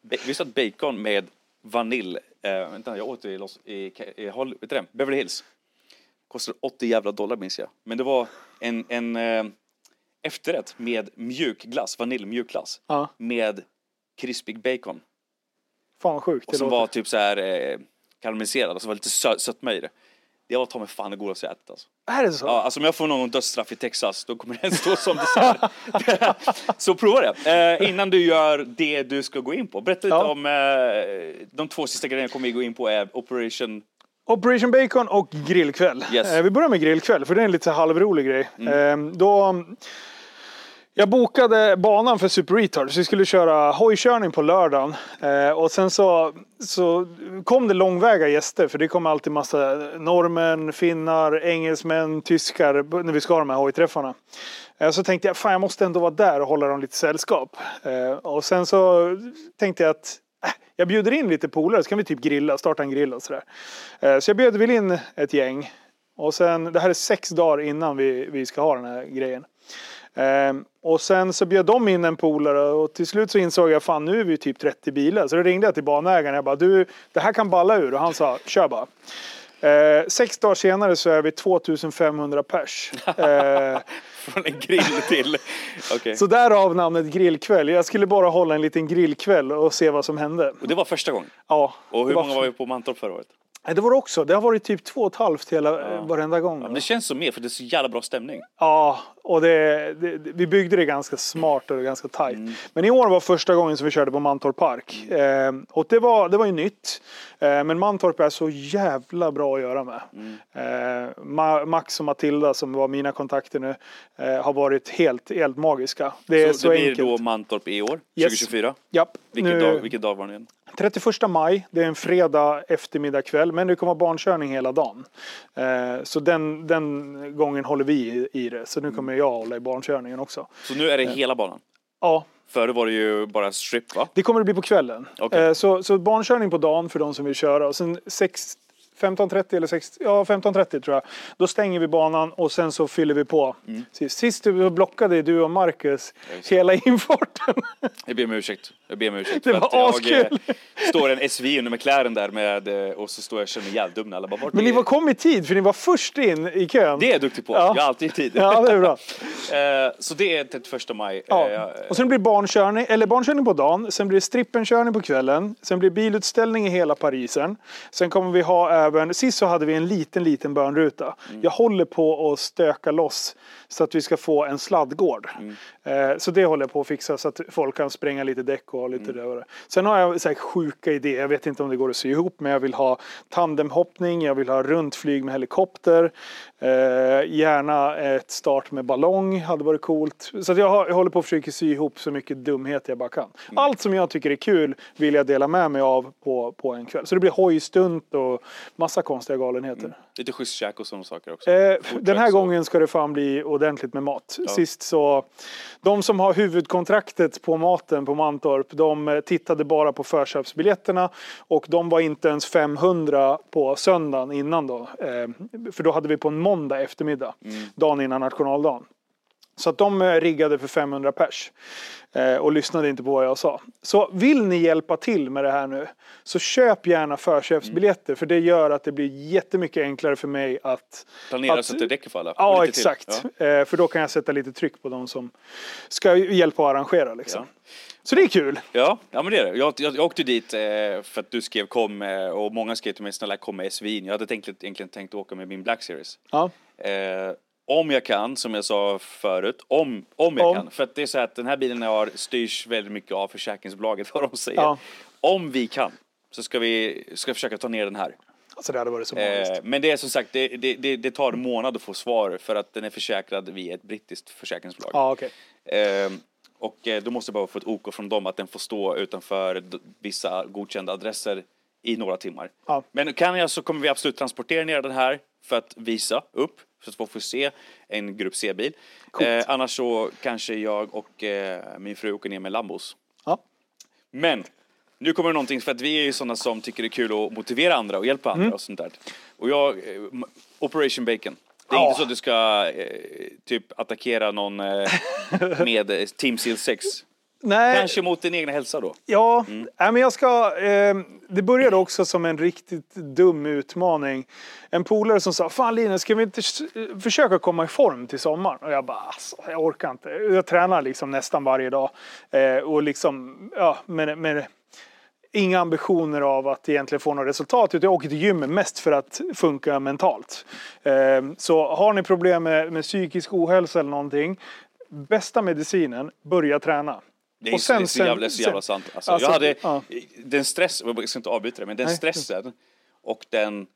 Ba- Visst att bacon med vanilj, eh, vänta jag åt det i, Los, i, i, Hol- vet du det? Beverly Hills. Kostade 80 jävla dollar minns jag. Men det var en, en eh, efterrätt med mjukglass, vaniljmjukglass. Ja. Med krispig bacon. Fan sjukt Och som låter. var typ så här eh, karamelliserad, och så var lite sö- sötma i det. Det var ta mig fan det godaste jag ätit alltså. Är det så? Ja, alltså om jag får någon dödsstraff i Texas, då kommer den stå som dessert. så prova det. Eh, innan du gör det du ska gå in på. Berätta lite Ja. om eh, de två sista grejerna kommer gå in på är Operation... Operation Bacon och grillkväll. Yes. Eh, vi börjar med grillkväll för det är en lite halvrolig grej. Eh, då, jag bokade banan för Super Retard så vi skulle köra hojkörning på lördagen. Eh, och sen så, så kom det långväga gäster för det kommer alltid massa norrmän, finnar, engelsmän, tyskar när vi ska ha de här hojträffarna. Eh, så tänkte jag fan jag måste ändå vara där och hålla dem lite sällskap. Eh, och sen så tänkte jag att äh, jag bjuder in lite polare så kan vi typ grilla, starta en grill och sådär. Eh, Så jag bjöd väl in ett gäng. Och sen, det här är sex dagar innan vi, vi ska ha den här grejen. Ehm, och sen så bjöd de in en polare och till slut så insåg jag fan nu är vi typ 30 bilar. Så då ringde jag till banägaren jag bara du det här kan balla ur och han sa kör bara. Eh, sex dagar senare så är vi 2500 pers. Eh, Från en grill till... Okej. så därav namnet grillkväll. Jag skulle bara hålla en liten grillkväll och se vad som hände. Och det var första gången. Ja, Och hur var- många var vi på Mantorp förra året? Nej, det var det också. Det har varit typ två och ett halvt hela, Ja. varenda gång. Ja, det känns som mer, för det är så jävla bra stämning. Ja, och det, det, vi byggde det ganska smart och ganska tajt. Mm. Men i år var första gången som vi körde på Mantorp Park. Eh, och det var, det var ju nytt. Eh, men Mantorp är så jävla bra att göra med. Mm. Eh, Ma- Max och Matilda som var mina kontakter nu eh, har varit helt, helt magiska. Det är så så, det blir enkelt. då Mantorp i år, Yes. 2024. Japp. Vilken, Nu- dag, vilken dag var det igen? 31 maj, det är en fredag eftermiddag kväll, men det kommer vara barnkörning hela dagen. Eh, så den, den gången håller vi i, i det, så nu kommer jag hålla i barnkörningen också. Så nu är det hela banan? Ja, Förr var det ju bara strip va? det kommer det bli på kvällen. Okej. Eh, så, så barnkörning på dagen för de som vill köra och sen 6 15.30 eller 6, ja 15.30 tror jag. Då stänger vi banan och sen så fyller vi på. Sist, sist du blockade du och Marcus hela infarten. Jag ber om ursäkt. Jag ber om ursäkt. Det var jag askul. eh, står en SUV under McLaren där med, eh, och så står jag och känner mig jävligt dum när alla bara, Men ni var kom i tid för ni var först in i kön. Det är jag duktig på. Ja. Jag har alltid tid. Ja, det är bra. Eh, så det är 31 maj. Ja. Eh, Och sen blir barnkörning, eller barnkörning på dagen, sen blir det strippenkörning på kvällen, sen blir det bilutställning i hela Parisen. Sen kommer vi ha även, sist så hade vi en liten, liten bönruta. Jag håller på att stöka loss så att vi ska få en sladdgård. Eh, så det håller jag på att fixa så att folk kan spränga lite däck och ha lite och det. Sen har jag så här sjuka idéer, jag vet inte om det går att sy ihop, men jag vill ha tandemhoppning, jag vill ha runtflyg med helikopter, eh, gärna ett start med ballong, hade varit coolt. Så jag, har, jag håller på att försöka sy ihop så mycket dumhet jag bara kan. Allt som jag tycker är kul vill jag dela med mig av på, på en kväll. Så det blir hojstunt och massa konstiga galenheter. Lite schysst käk och sådana saker också. Eh, den här och- gången ska det fan bli ordentligt med mat. Sist så, de som har huvudkontraktet på maten på Mantorp, de eh, tittade bara på förköpsbiljetterna och de var inte ens 500 på söndagen innan då. Eh, för då hade vi på en måndag eftermiddag, dagen innan nationaldagen. Så att de eh, riggade för 500 pers. Eh, och lyssnade inte på vad jag sa. Så vill ni hjälpa till med det här nu så köp gärna förköpsbiljetter för det gör att det blir jättemycket enklare för mig att Planera att- så att det räcker för alla. Och Ja, exakt. Ja. Eh, för då kan jag sätta lite tryck på de som ska hjälpa att arrangera. Liksom. Så det är kul. Ja, ja men det är det. Jag, jag, jag åkte dit eh, för att du skrev kom eh, och många skrev till mig snälla kom med SVin. Jag hade tänkt, egentligen tänkt åka med min Black Series. Ja. Eh, om jag kan, som jag sa förut, om, om jag Om. kan. För det är så att den här bilen har, styrs väldigt mycket av försäkringsbolaget, vad de säger. Ja. Om vi kan så ska vi ska försöka ta ner den här. Alltså det hade varit så. Eh, men det är som sagt, det, det, det, det tar en månad att få svar för att den är försäkrad via ett brittiskt försäkringsbolag. Ja, okej. Eh, och då måste jag bara få ett OK från dem att den får stå utanför vissa godkända adresser i några timmar. Ja. Men kan jag så kommer vi absolut transportera ner den här för att visa upp, så att folk får se en Grupp C-bil. Eh, annars så kanske jag och eh, min fru åker ner med Lambos. Ja. Men nu kommer det någonting, för att vi är ju sådana som tycker det är kul att motivera andra och hjälpa andra Mm. och sånt där. Och jag, eh, Operation Bacon. Det är Ja. inte så att du ska eh, typ attackera någon eh, med Team Seal 6. Nej, Kanske mot din egna hälsa då. Ja, nej, men jag ska... Eh, det började också som en riktigt dum utmaning. En polare som sa, fan Linus, ska vi inte försöka komma i form till sommaren? Och jag bara, alltså, jag orkar inte. Jag tränar liksom nästan varje dag. Eh, och liksom, ja, men, men inga ambitioner av att egentligen få något resultat. Utan jag åker till gymmet mest för att funka mentalt. Eh, så har ni problem med, med psykisk ohälsa eller någonting. Bästa medicinen, börja träna. Det är, Och sen- det är så jävla, så jävla sant. Alltså, alltså, jag hade ja. den stress, jag ska inte avbryta det, men den Nej. stressen och den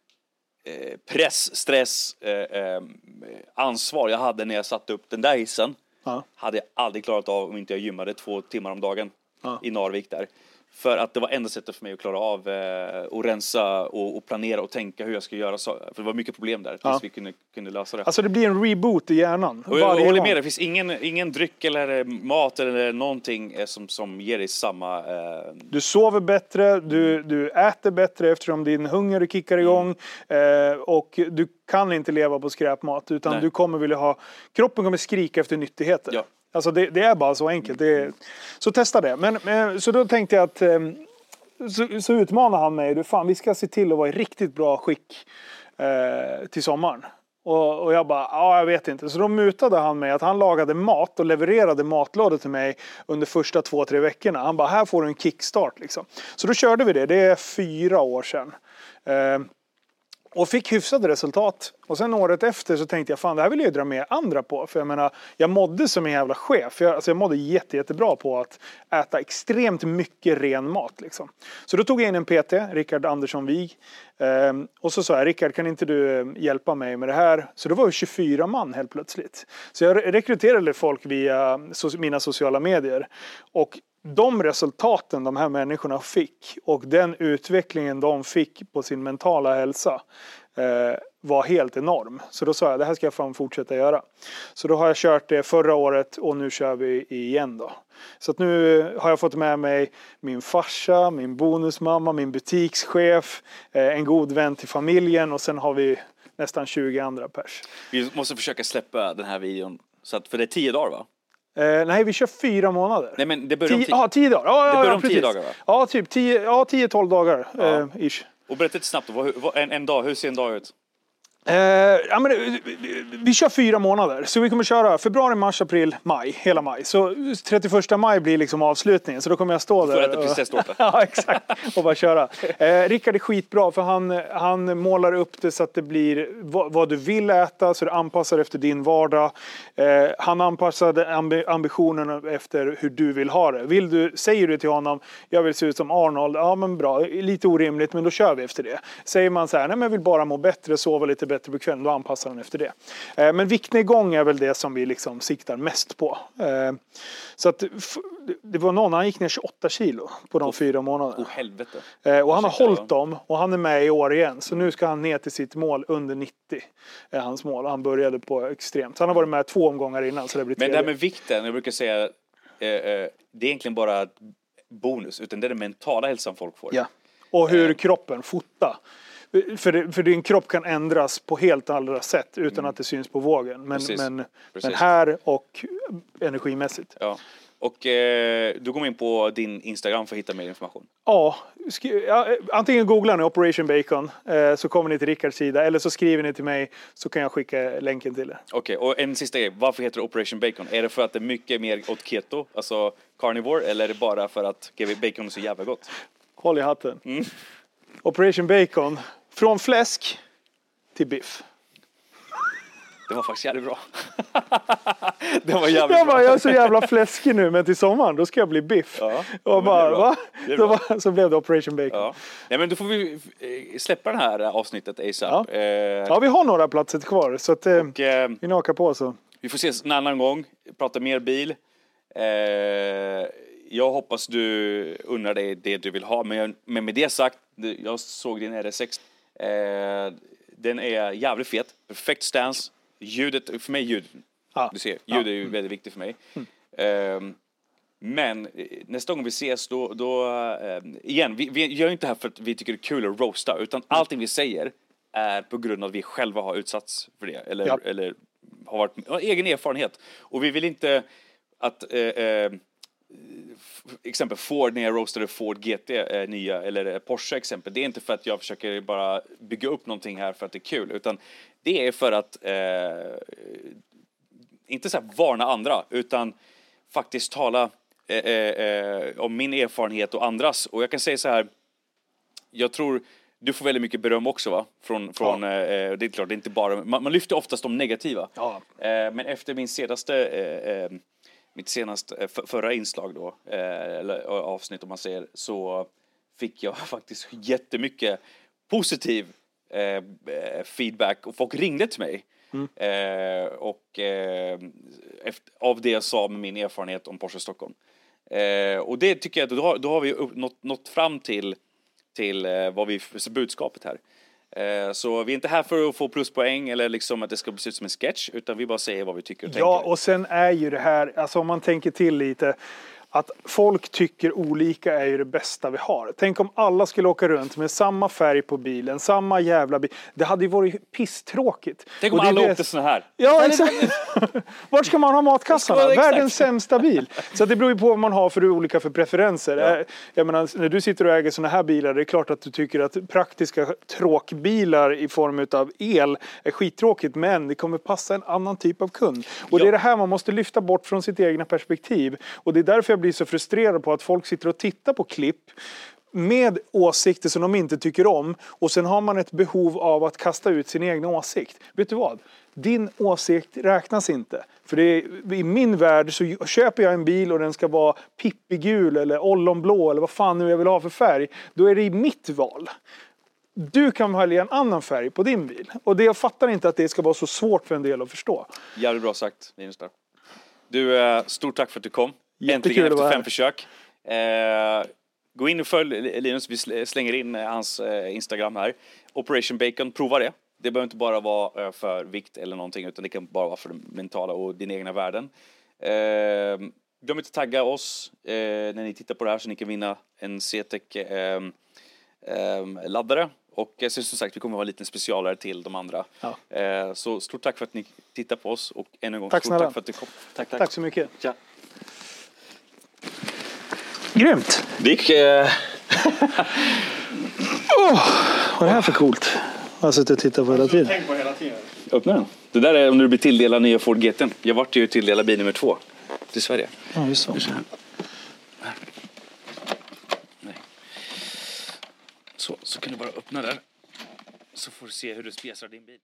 eh, press, stress, eh, eh, ansvar jag hade när jag satte upp den där hissen Ja. hade jag aldrig klarat av om inte jag gymmade två timmar om dagen Ja. i Narvik där. För att det var enda sättet för mig att klara av eh, att rensa och, och planera och tänka hur jag ska göra. Så, för det var mycket problem där tills Ja. vi kunde, kunde lösa det. Alltså det blir en reboot i hjärnan. Och jag, jag håller med det finns ingen, ingen dryck eller mat eller någonting eh, som, som ger dig samma... Eh, Du sover bättre, du, du äter bättre eftersom din hunger kickar igång. Eh, och du kan inte leva på skräpmat utan Nej. du kommer vilja ha... Kroppen kommer skrika efter nyttigheter. Ja. Alltså det, det är bara så enkelt. Det är, så testa det. Men, men, så då tänkte jag att... Eh, så, så utmanar han mig. Du, fan, vi ska se till att vara i riktigt bra skick eh, till sommaren. Och, och jag bara, ja jag vet inte. Så då mutade han mig att han lagade mat och levererade matlådor till mig under första två, tre veckorna. Han bara, här får du en kickstart liksom. Så då körde vi det. Det är fyra år sedan. Eh, och fick hyfsade resultat. Och sen året efter så tänkte jag fan det här vill jag ju dra med andra på. För jag menar, jag mådde som en jävla chef. Jag, alltså jag mådde jätte, jättebra på att äta extremt mycket ren mat. Liksom. Så då tog jag in en PT, Rickard Andersson Wig. Ehm, och så sa jag, Rickard kan inte du ehm, hjälpa mig med det här? Så då var det 24 man helt plötsligt. Så jag rekryterade folk via so- mina sociala medier. Och de resultaten de här människorna fick och den utvecklingen de fick på sin mentala hälsa eh, var helt enorm. Så då sa jag det här ska jag fan fortsätta göra. Så då har jag kört det förra året och nu kör vi igen då. Så att nu har jag fått med mig min farsa, min bonusmamma, min butikschef, eh, en god vän till familjen och sen har vi nästan 20 andra pers. vi måste försöka släppa den här videon. Så att, för det är tio dagar va? Eh, nej, vi kör fyra månader. Nej men det börjar om Tio, tio. ja, tio dagar. Ja, ja, börjar ja, om tio dagar, va? Ja, typ 10, ja, 10-12 dagar. Ja. Eh, ish. Och berätta lite snabbt, vad, en, en dag, hur ser en dag ut? Eh, ja, men, vi, vi, vi kör fyra månader. Så vi kommer köra februari, mars, april, maj. Hela maj. Så 31 maj blir liksom avslutningen. Så då kommer jag stå där. Får äta och- ja, exakt. Och bara köra. Eh, Rickard är skitbra för han, han målar upp det så att det blir vad, vad du vill äta så du anpassar efter din vardag. Eh, han anpassade ambi, ambitionerna efter hur du vill ha det. Vill du, säger du till honom jag vill se ut som Arnold, ja men bra, lite orimligt men då kör vi efter det. Säger man så här, nej men jag vill bara må bättre, sova lite bättre på kvällen, då anpassar han efter det. Eh, men viktnedgång är väl det som vi liksom siktar mest på. Eh, så att det var någon, han gick ner 28 kilo på de fyra månaderna. Oh helvete. Eh, och han har Ursäkta, hållit dem och han är med i år igen. Så nu ska han ner till sitt mål under 90. Är hans mål. Han började på extremt. Så han har varit med två omgångar innan så det blir Men det här med vikten, jag brukar säga, det är egentligen bara bonus, utan det är den mentala hälsan folk får. Ja. Och hur kroppen, fota. För, det, för din kropp kan ändras på helt andra sätt utan att det syns på vågen. Men, Mm. Precis. men, men Precis. här och energimässigt. Ja. Och eh, du går in på din Instagram för att hitta mer information. Ja, ja, eh, antingen googlar ni Operation Bacon eh, så kommer ni till Rickards sida eller så skriver ni till mig så kan jag skicka länken till er. Okej, och en sista grej. Varför heter det Operation Bacon? Är det för att det är mycket mer åt keto, alltså carnivore, eller är det bara för att bacon är så jävla gott? Håll i hatten. Mm. Operation Bacon. Från fläsk till biff. Det var faktiskt jävligt bra. det var jävligt Jag bara, bra. jag är så jävla fläskig nu men till sommaren då ska jag bli biff. Ja, och bara, va? Var, så blev det Operation Bacon. Ja. Ja. Men då får vi eh, släppa det här avsnittet ASAP. Ja. Eh, vi har några platser kvar så att, eh, och, eh, vi nakar på så. vi får ses en annan gång, prata mer bil. Eh, jag hoppas du unnar dig det du vill ha, men, jag, men med det sagt, jag såg din RS6. Eh, den är jävligt fet, perfekt stance. Ljudet, för mig ljud, Ja. du ser, ljud är ju väldigt viktigt för mig. Eh, men eh, nästa gång vi ses då, då eh, igen, vi, vi gör inte det här för att vi tycker det är kul att roasta, utan allting vi säger är på grund av att vi själva har utsatts för det, eller, Ja. eller har varit, har egen erfarenhet. Och vi vill inte att eh, eh, exempel Ford när jag roastade Ford GT eh, nya eller eh, Porsche exempel. Det är inte för att jag försöker bara bygga upp någonting här för att det är kul utan det är för att eh, inte så här varna andra utan faktiskt tala eh, eh, eh, om min erfarenhet och andras. Och jag kan säga så här. Jag tror du får väldigt mycket beröm också va? Från, från eh, eh, det är klart, det är inte bara, man, man lyfter oftast de negativa. Ja. Eh, men efter min senaste, eh, mitt senaste, eh, för, förra inslag då, eh, eller eh, avsnitt om man säger, så fick jag faktiskt jättemycket positiv feedback och folk ringde till mig. Eh, och eh, efter, av det jag sa med min erfarenhet om Porsche Stockholm. Eh, och det tycker jag, då har, då har vi upp, nått, nått fram till, till vad vi, budskapet här. Eh, så vi är inte här för att få pluspoäng eller liksom att det ska se ut som en sketch, utan vi bara säger vad vi tycker och Ja, tänker. och sen är ju det här, alltså om man tänker till lite, att folk tycker olika är ju det bästa vi har. Tänk om alla skulle åka runt med samma färg på bilen, samma jävla bil. Det hade ju varit pisstråkigt. Tänk om det alla det- åkte såna här. Ja, exakt. Vart ska man ha matkassarna? Ja. Världens sämsta bil. Så det beror ju på vad man har för olika för preferenser. Eh, Jag menar, när du sitter och äger såna här bilar, det är klart att du tycker att praktiska tråkbilar i form av el är skittråkigt, men det kommer passa en annan typ av kund. Och det Ja. är det här man måste lyfta bort från sitt egna perspektiv. Och det är därför jag blir så frustrerad på att folk sitter och tittar på klipp med åsikter som de inte tycker om och sen har man ett behov av att kasta ut sin egen åsikt. Vet du vad? Din åsikt räknas inte. För det är, i min värld så köper jag en bil och den ska vara pippigul eller ollonblå eller vad fan nu jag vill ha för färg. Då är det mitt val. Du kan välja en annan färg på din bil. Och det, jag fattar inte att det ska vara så svårt för en del att förstå. Jävligt bra sagt, Linus. där. Du, eh, stort tack för att du kom. Jättekul Äntligen att efter fem försök. Eh, gå in och följ Linus, vi sl- slänger in eh, hans eh, Instagram här. Operation Bacon, prova det. Det behöver inte bara vara eh, för vikt eller någonting utan det kan bara vara för det mentala och dina egna värden. Eh, glöm inte tagga oss eh, när ni tittar på det här så ni kan vinna en CTEC laddare. Och så som sagt, vi kommer ha en liten specialare till de andra. Ja. Så stort tack för att ni tittar på oss och än en gång Tack stort snälla. tack för att du kom. Tack, tack. Tack så mycket. Tja. Grymt! Det gick... Eh... Vad är det här för coolt? Jag har suttit och tittat på hela tiden. Tänk på hela tiden. Öppna den. Det där är om du blir tilldelad nya Ford GT. Jag vart ju tilldelad bil nummer två till Sverige. Ja, just så. Nej. Så, så kan du bara öppna där. Så får du se hur du spesar din bil.